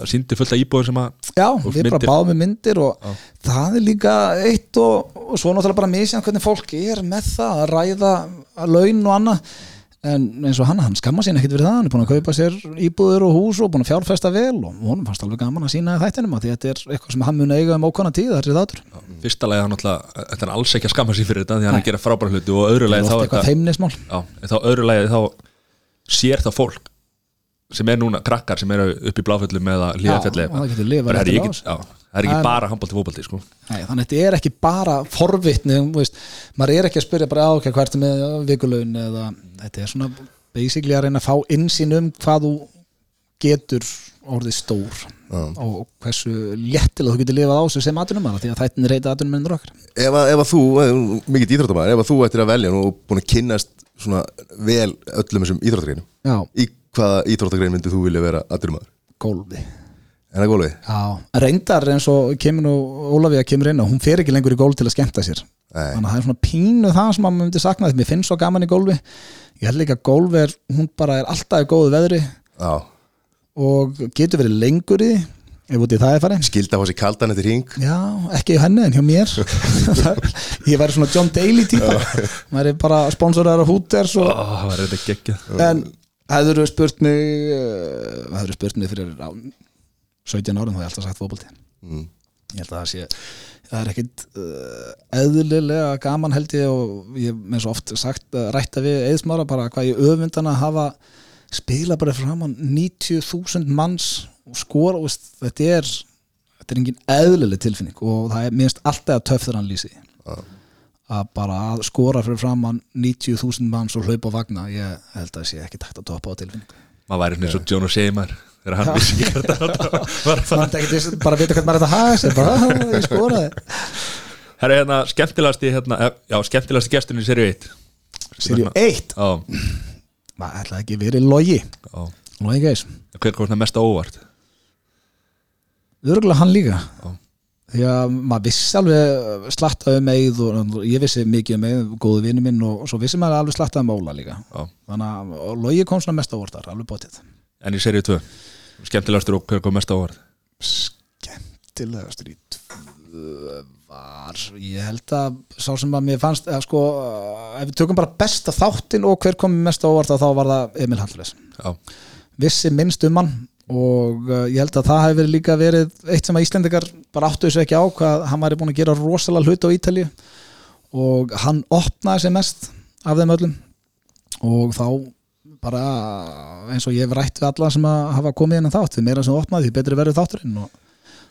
sýndir fullt af íbúðum sem að Já, Og við bara myndir. báðum með myndir og það er líka eitt og, og svo náttúrulega bara misjað hvernig fólk er með það að ræða laun og annað en eins og hann, hann skamma sín ekkit fyrir það. Hann er búin að kaupa sér íbúður og hús og búin að fjárfesta vel og honum fannst alveg gaman að sína þættinum að þetta er eitthvað sem hann mun eiga um ókvæmna tíð þessi þáttur, fyrsta lagi hann náttúrulega Þetta er alls ekki að skamma sér fyrir þetta Því hann er að gera frábæra hluti Og öðru það er þá er þá öðru lagi þá sér það fólk sem er núna krakkar sem eru upp í bláföllum eða hlíðafjalli og það já, er ekki er- bara handbólti fótbolti sko. Þannig að þetta er ekki bara veist, maður er ekki að spyrja bara okay, hvað ertu með vikulaun eða þetta er svona basically að reyna að fá innsýn um hvað þú getur orðið stór og hversu léttilega þú getur lifað á þessu sem atunum því að þættin reyta atunum ennur okkar. Ef, ef að þú, mikið íþróttamæður ef að þú ættir að velja og búin að kynnast svona vel öllum þessum íþróttagreinum Já, í hvaða íþróttagrein myndið þú vilja vera aðdurumadur? gólfi En það gólfið? Já, reyndar eins og kemur nú Ólafía kemur inn og hún fer ekki lengur í gólf til að skemmta sér. Nei. þannig að það er svona pínu það sem maður myndi sakna því mér finnst svo gaman í gólfi ég held líka að gólfi er, hún bara er alltaf í góðu veðri Já, og getur verið lengur í ef út í það er farið. Skilda á sig kaldan eftir hring. Já, ekki í henni en hjá mér. Ég væri svona John Daly típa Væri bara sponsorar af Hooters og... Það þetta geggja En hefur spurt mig uh, hefur spurt mig fyrir á, 17 árum þá hef ég alltaf sagt fótbolti. Mm. ég held að það sé það er ekkit uh, eðlilega gaman held ég og ég með svo oft sagt uh, rætta við eðsmára bara hvað ég öfundan að hafa spila bara fram á 90.000 manns og skora og veist, þetta er þetta er engin eðlileg tilfinning og það er minnst alltaf töff þegar hann lýsi að bara að skora fyrir fram á 90.000 manns og hlaupa á vagna ég held að það sé ekki takt að toppa á tilfinning maður væri svona svo John O'Sheimar þegar hann vissi ekki hvað þetta var bara vita hvernig maður er þetta haga sér bara, "Ah, ég skoraði. Herra, hérna, skemmtilegasti, hérna, eh, já, skemmtilegasti gesturinn í serið 1 Serjú 1 Já, maður ætlaði ekki verið logi. Logi geis. Hver kom það mest óvart? Örgulega hann líka. Já. því að maður vissi alveg slattaði um Eið og ég vissi mikið um Eið góðu vinnu minn og svo vissi maður alveg slattaði um Óla líka. Já. þannig að og Logi kom svona mest á orðar, alveg bótið. En í serið 2 Skemmtilegastur og hver kom mest á óvart? skemmtilegastur í tvö var ég held að sá sem að mér fannst að sko, ef við tökum bara besta þáttin og hver kom mest á orð þá var það Emil Já, vissi minnst um hann og uh, ég held að það hefur líka verið eitt sem að Íslendingar bara áttu þessu ekki á hvað hann væri búin að gera rosalega hlut á Ítalíu og hann opnaði sig mest af þeim öllum og þá bara eins og ég hef rætt við alla sem að hafa komið inn að þátt því meira sem opnaði því betri verður þátturinn og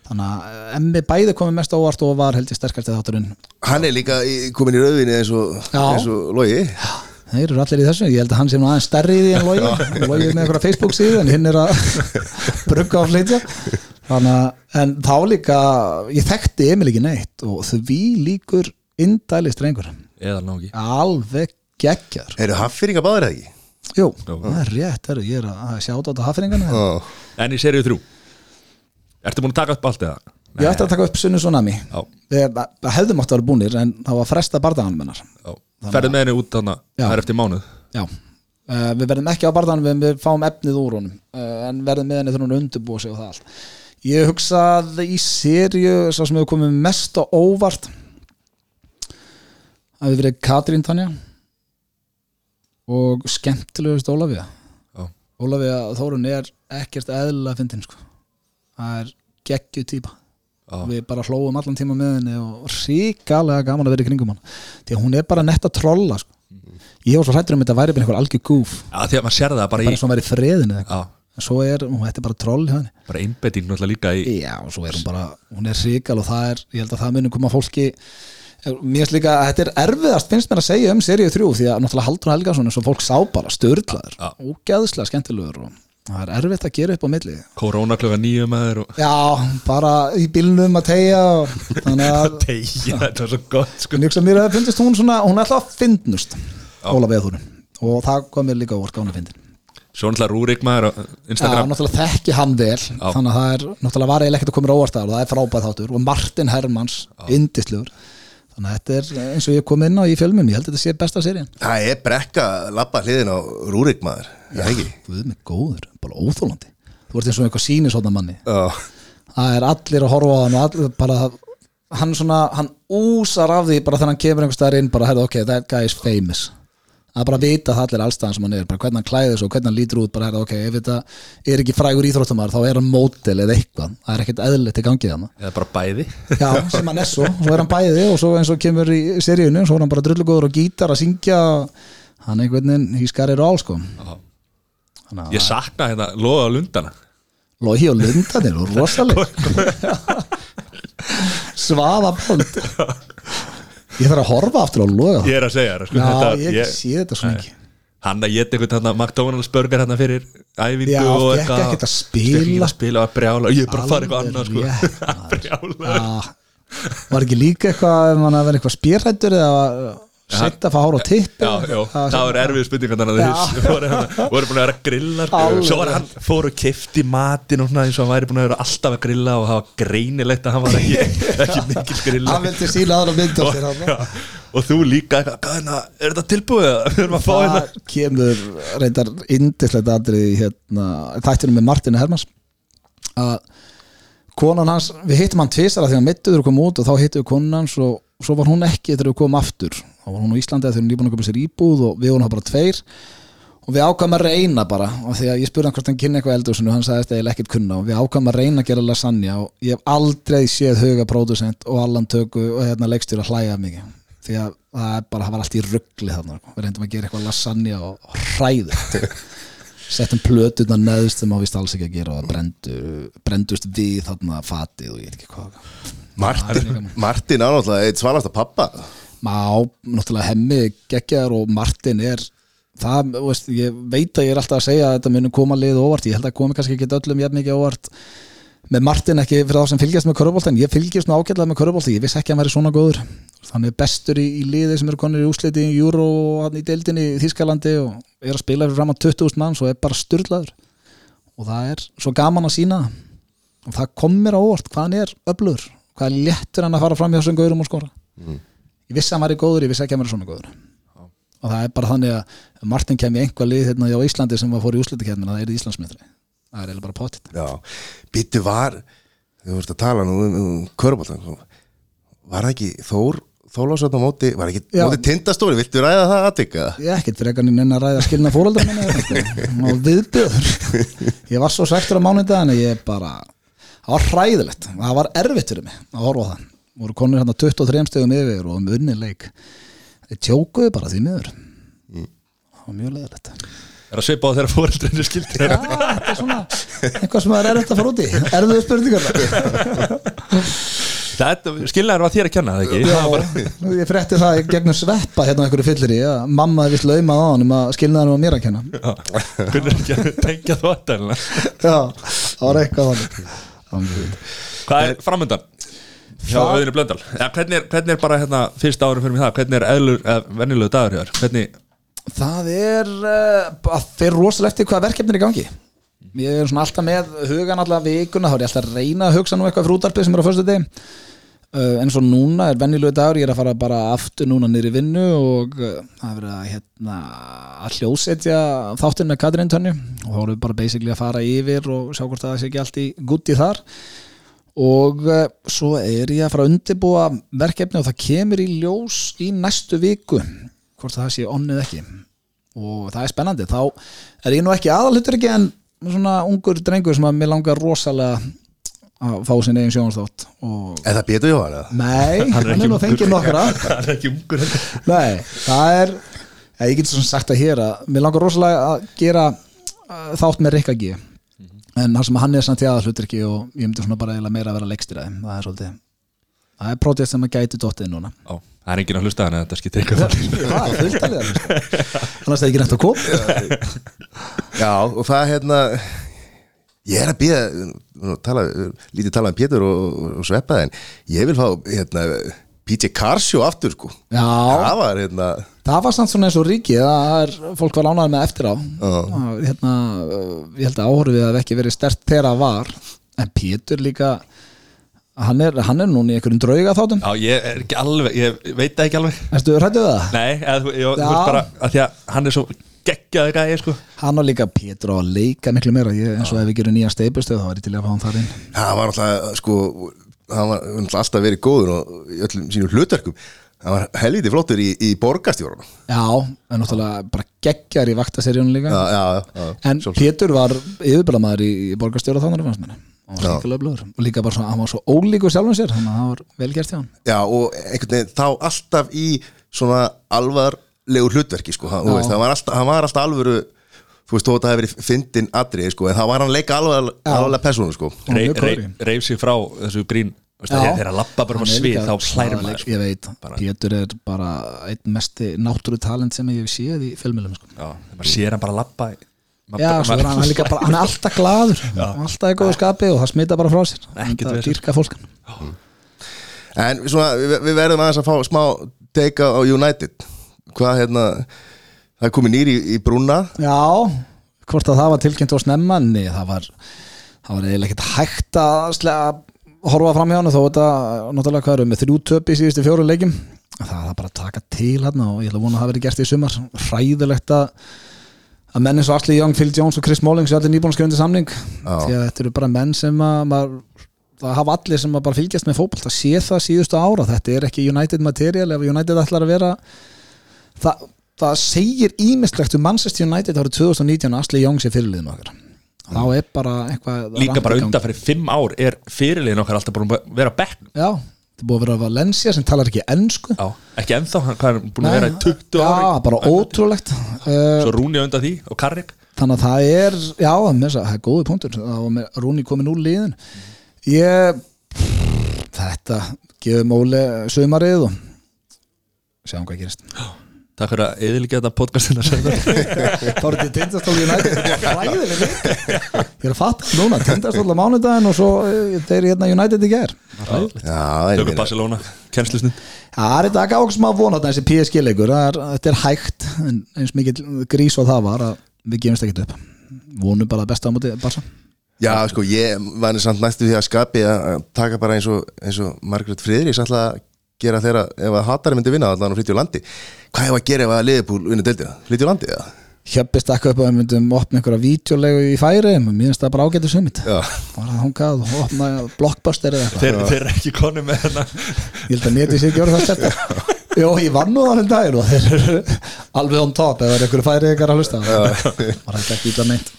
þannig að eh, emmi bæði komið mest á óvart og var held ég sterkast þátturinn. Hann er líka í, komin í rauðinni eins og, og logi. Þeir eru allir í þessu, ég held að hann sé nú aðeins stærri í því en Logi, Logi er með einhverja Facebook síðu en hinn er að brugga á flytja. Þannig að, en þá líka ég þekkti Emil ekki neitt og því líkur indæli strengur eða nági alveg geggjar Eru haffyringa báðir eða ekki? Jú, Jú. það er rétt, heru, ég er að sjá þetta hafningana Já. En í serið 3 Ertu búin að taka upp allt eða? Ég ætti að taka upp Sunnu Tsunami Já, við hefðum átt að vera búnir en það var fresta bardaganum hennar. Já. Ferðu með henni út þannig Já. Það er eftir mánuð? Já, uh, við verðum ekki á barðanum við, við fáum efnið úr honum uh, en verðum með henni þegar hún undirbúa sig og það allt. Ég hugsa að í serju svo sem hefur komið mest á óvart að við verið Katrín Tanja og skemmtilegust Ólafía Já. Ólafía Þórun er ekkert eðlilega fyndin sko það er geggju típa Já. við bara hlóum allan tíma með henni og ríkalega gaman að vera í kringum hann því að hún er bara netta trolla sko. ég var svo hrættur um þetta væri bara einhver algjör gúf Já, því að maður sér það bara bara í hún væri í friðinu eða eitthvað. En svo er, hún er bara troll hjá henni bara einbetting náttúrulega líka í já, og svo er hún bara, hún er ríkal og það er, ég held að það muni koma fólki mér finnst líka að þetta er erfiðast finnst mér að segja um seríu 3 því að náttúrulega Haldur Helgason eins og fólk sá bara störlaður, Já. ógeðslega skemmtilegur og það er erfitt að gera upp á milli. Korona klukka nýju maður og já, bara í bílnum að tegja og að Tegja, þetta var svo gott sko. Ég hugsa mér að finnst hún svona, hún er alltaf að finnust Óla Veðhúrin og það kom mér líka úr gána fyndin. Svo náttúrulega Rúrik maður Já, náttúrulega þekki hann vel þannig að það er, náttúrulega var eiginlega ekkert að koma óvart að og það er frábæð þáttur. Og Martin Hermans indislegur þannig að þetta er eins og ég kom inn á í fjölmum ég held að þetta sé besta serían. Það er brekka lappa hliðin á Rúrik maður. Já, ekki? Guð mig góður, bara óþólandi. Þú ert eins og eitthvað sínis hóna manni. Já, það er allir að horfa á hann allir bara hann svona, hann úsar af því bara þegar hann kemur einhvers staðar inn bara, ok, that guy is famous að bara vita það allir allstaðan sem hann er bara hvernig hann klæðir svo, hvernig hann lítur út bara, herðu, ok, ef þetta er ekki frægur íþróttamar þá er hann mótel eða eitthvað, það er ekkert eðlilegt í gangið hann Eða bara bæði. Já, sem hann er svo, svo er hann bæði og svo eins og kemur í seríunum, svo er hann bara drullugóður og gítar að syngja. Hann einhvern veginn, sko. Já. Þannig að Ég sakna hérna loða lundana Logi og Lundanir og rosaleg Svaða bónd Ég þarf að horfa aftur á loga Ég er að segja sko, Já, þetta, ég, sé þetta svo mikið. Hann að geta eitthvað McDonalds burger hérna fyrir æfingu Já, og fékk ekkert að spila. Ekki að spila og brjála? Ég er bara að fara eitthvað annað sko. Rétt, maður. Brjála. Já, Var ekki líka eitthvað hann að vera eitthvað spyrhættur eða setja að fá hár á tipp Já, já, það var erfið spurningar þannig að þau voru, hérna, búin að vera að grilla. Alveg. Svo var hann, fór og kifti matinn og svona eins og hann væri búin að vera alltaf að grilla og það var greinilegt að hann var ekki, ekki mikil grilla. Hann vildi sína aðra mynd á sér og, hann og þú líka hérna, er þetta tilbúið? Við erum að fá hérna það kemur reyndar indislegt aðrið hérna, þættunum með Martin Hermans að konan hans, við hittum hann tvisara þegar mittuður kom út og þá hittum við konan hans og svo var hún ekki þegar við komum aftur þá var hún á Íslandi þegar hún nýbúin að koma sér íbúð og við vorum það bara tveir. Og við ákvæmum að reyna bara og því að ég spurði hann hvort hann kynni eitthvað eldhúsinu og hann sagði þetta ekkert kunna. Og við ákvæmum að reyna að gera lasagna og ég hef aldrei séð huga pródusent og allan töku og hérna leikstjóra hlæja af mikið. Því að það er bara, það var allt í ruggli þarna sko. við reyndum að gera eitthvað lasagna og, hræðu settum plötuna neðust sem á vist alls ekki að gera og brendu, brendust við þarna fatið og ég veit ekki hvað. Martin, Martin er náttúrulega eitt svalasta pappa Má, náttúrulega hemmi geggjar og Martin er það, veist, ég veit að ég er alltaf að segja að þetta muni koma lið óvart, ég held að komi kannski ekki öllum jafn mikið óvart með Martin ekki fyrir þá sem fylgjast með Körubolta en ég fylgjast nú ágætlega með Körubolta, ég vissi ekki að hann væri svona góður. Þannig bestur í, í liði sem eru konir í úsliti í Júró og hann í deildinni í Þískalandi og er að spila fyrir fram að 20.000 mann og er bara styrlaður og það er svo gaman að sína og það kom mér á óvart hvað hann er öflugur, hvað léttur hann að fara fram hjá þessum gaurum og skora ég vissi að hann væri góður, ég vissi að hann væri svona góður. Og það er bara þannig að Martin kemur í einhvað lið hérna á Íslandi sem var fór í úslitakefnina, það er Íslandsmyndri það er eiginlega bara potið. Já, býttu var þú vorst að tala nú um, um körbóltan var það ekki Þór Þólásson á móti, var ekki Já. móti tindastóri, viltu ræða það aðvika? ég er ekkert fyrir ekki að ræða skilna fóröldar minni og viðbjöður ég var svo svektur á mánudagin að ég bara það var hræðilegt, það var erfitt fyrir mig að horfa á það, voru konur hérna 23 stegum yfir og um unni leik. Þeir tjókuðu bara því miður. Það var mjög leðilegt Er að svipa á þeirra fóreldrinu skildir. Já, þetta er svona eitthvað sem það er erfitt að fara út í. Erfiðu spurningar Þetta, skilnaður var þér að kenna það ekki? Já, Það var bara- ég frétti það í gegnum sveppa hérna einhverju fyllir í að mamma hefði vist laumað á hann um að skilnaðan var mér að kenna. Já, Hvernig er ekki að tengja þetta Já, það var eitthvað Það. Hvað er framöndan? Hjá auðinu blöndal. Ja, hvernig, er, hvernig er bara hérna fyrsta árum fyrir mig það? Hvernig er eðlur, eða venjulegu dagur hér Hvernig, Það er uh, að þeir rosalega eftir hvað verkefnir er í gangi. Ég er svona alltaf með hugan allavega vikuna þá er ég alltaf að reyna að hugsa nú eitthvað fyrir útarpið sem er á fyrstu degi uh, en svo núna er venjulegu dagur ég er að fara bara aftur núna niður í vinnu og uh, það er verið að, hérna, að hljósetja þáttinn með Katrín Tönju. Og þá erum við bara basically að fara yfir og sjá hvort það sé ekki allt í gutti þar og uh, svo er ég að fara að undirbúa verkefni og það kemur í ljós í næstu viku hvort það sé onnið ekki. Og það er spennandi. Þá er ég nú ekki aðalhutur ekki en svona ungur drengur sem að mér langar rosalega að fá sinni eigin sjónastátt og Er það betur hjá hann? nei, hann er nú fengið nokkra. Það er ekki ungur. Nei, það er ég get svona sagt að hér að mér langar rosalega að gera uh, þátt með Rikka G en það sem hann er samt í aðalhutur ekki og ég myndi svona bara meira að vera leikstýraði það er svolítið það er projekt sem að gæti dottið núna. Ó, Það er enginn að hlusta hann en þetta skiptir eitthvað það er fulltalið annars er ekki nægt að koma. Já, og það hérna ég er að býða tala, lítið talað um Pétur og, og, og Sveppa en ég vil fá hérna, PJ Carsjó aftur sko. Já, það var hérna Það var samt svona eins og ríki það er, fólk var ánægð með eftir á. Hérna, uh, ég held að áhorfið hafi ekki verið stert þegar það var. En Pétur líka hann er, hann er núna í einhverjum drauga þáttum Já, ég er ekki alveg, ég veit það ekki alveg. Erstu rættuð það? Nei, eða, þú, ég, þú veist bara að því að hann er svo geggjaði gæði sko. Hann og líka Pétur á að leika miklu meira. Ég, eins og ef við gerum nýja steipustöð þá var ég til að fá hann þar inn. Það var alltaf sko hann var alltaf verið góður og í öllum sínum hlutverkum hann var helviti flottur í, í borgastjórunum Já, en náttúrulega bara geggjar í vaktaseríunum líka já, já, já. En Pétur var yfirbyrðamaður í, í borgarstjóra þannig fannst mér og hann var löflöður og líka bara svona, hann var svo ólíkur sjálfum sér þannig að það var vel gert hjá hann já, og einhvern veginn þá alltaf í svona alvarlegu hlutverki sko, hann, veist, hann, var alltaf, hann var alltaf alvöru þú veist, þó að það hefur verið fyndin atrið sko, en þá var hann leika alvar, alvarlega persónu sko. Góður í. Reif sig frá þessu grín. Þegar að lappa bara um er svið þá svaðaleg, maður sko. Ég veit, Bara- Pétur er bara einn mesti náttúru talent sem ég hef séð í filmilum sko. Já, maður sér hann bara lappa maður Já, er hann, hann, er líka bara, hann er alltaf gladur og alltaf í góðu skapi og það smita bara frá sér. Það vesen. dýrka fólkan en svona, við, við verðum aðeins að fá smá teika á United. Hvað hérna það er komið nýri í, í brúna. Já, hvort að það var tilkynnt á snemma? Nei, það var það var eiginlega ekkert hægt að slega, horfa fram hjá hann þó þetta, náttúrulega hvað erum við þrjú töp í síðustu fjóru leikjum. Það er bara að taka til hann og ég ætla að vona að það verið gert í sumar. Hræðilegt að að menn eins og Ashley Young, Phil Jones og Chris Smalling sem allir nýbúin að undir samning. Því að þetta eru bara menn sem að maður, það hafa allir sem að bara fylgjast með fótboll það sé það síðustu ára, þetta er ekki United material ef United ætlar að vera það, það segir ímislegt um Manchester United árið 2019 að Asli Young sé fyrirliðin okkar þá er bara eitthvað Líka bara undan fyrir fimm ár er fyrirliðin okkar alltaf búin að vera bekk Já, það búið að vera Valencia sem talar ekki ennsku Já, ekki ennþá, hann er búin að vera í 20 ári Já, bara ótrúlegt. Svo Rúni á undan því og Karrik Þannig að það er, já, það er góði punktur. Með Rúni komin úr liðin Ég þetta, gefum Óli sömarið og sjáum hvað gerist Takk fyrir að eðilega þetta podcastina sem er þetta tindastól United leik. Ég er að fatta núna, tindastól á mánudaginn og svo eh, þeir hérna United í ger meina, Barcelona, kennslusnum Það er þetta. Ekki ákveð smá vona þessi PSG leikur, það er, þetta er hægt en eins mikið grís og það var að við gefumst ekkert upp. Vonum bara að besta á móti Barca. Já, sko, ég var samt næstu því að skapi að að taka bara eins og, eins og Margaret Friðriks alltaf að gera þeirra ef að hatari myndi vinna allan og flytja úr landi? Hvað hefur að gera ef að Liverpool vinna deildina? Flytja úr landi, eða? Hjöppi stakka upp að við myndum opna einhverja vídeolegu í færi, mér finnst það bara ágætið summit. Já, bara hangað og opna blockbuster eða eitthvað. Þeir, þeir eru ekki konu með hérna ég held að neti sér ekki orða það stert Jó, ég vann nú þannig daginn og þeir eru alveg on top það er einhverju færi ykkar að hlusta bara þetta ekki út af neitt.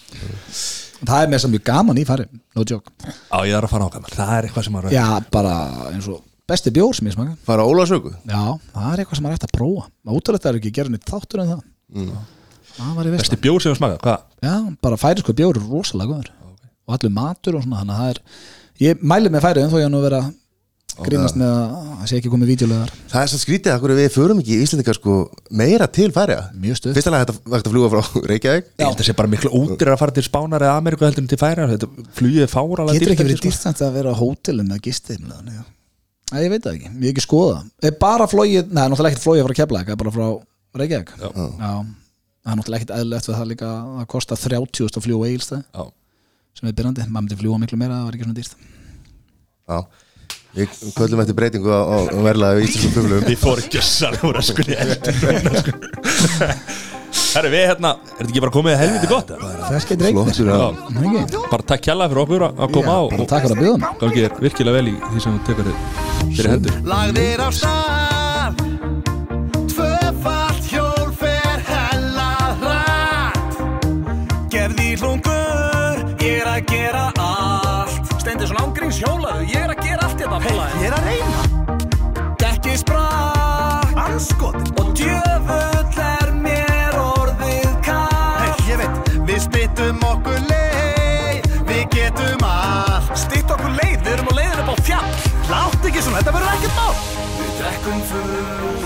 Það er með sem mjög gaman í færi no joke. Á, ég þarf að fara á gammal Það er eitthvað sem maður já, bara eins og besti bjór sem ég smaka fara á Ólasöku já, það er eitthvað sem maður ætti að prófa. Það er ekki að gera neitt þáttur en það. Það var í veist Besti bjór sem við smaka, hvað? já, bara færi sko bjór er rosalega góður. Og allir matur og svona þannig að það er ég mæli með færið en þó ég hann að vera grínast með að það sé ekki komið vídeolegar Það er svo skrítið að við förum ekki í Íslendingar sko meira til færiða. Fyrst alveg hægt að fljúga frá Reykjavík. Ég að sé bara miklu útir að fara til Spánar eða Ameríku heldur en til færa Þetta flugið er fáralega getur ekki verið dýrstænt að vera á hótelum með gistir Nei, ég veit það ekki, ég hef ekki skoða er bara flóið, neða, náttúrulega ekkert flóið frá Keflæk bara frá Reykjavík. Já. það er náttúrulega ekkert eðlilegt við það líka að kosta 30.000 að fljúa eilstæð Já. sem er byrjandi, maður myndi fljúa miklu meira það var ekki svona dýrst Já. Við köllum eftir breytingu á, á verlaði við íslenskum flugflugum Við fórum gjössan úr að skunni Herru, við hérna Er þetta ekki bara komið helviti gott? eða? þess getur eitthvað Flottur að Já, ekki, bara takk kjalla fyrir okkur að koma á bara og takk fyrir að bjóða mig gangi þér virkilega vel í því sem þú tekur þér fyrir hendur. Lagðir á stað. Tvöfalt hjól fer hella hratt. Gerði hlungur Ég er að gera allt. Steindi svona ángríns hjólaðu, ég er að gera allt hérna hey, Ég er að reyna. Dekki sprakk. Anskotin Látt ekki svona, þetta verður ekkert mál. Við drekkum full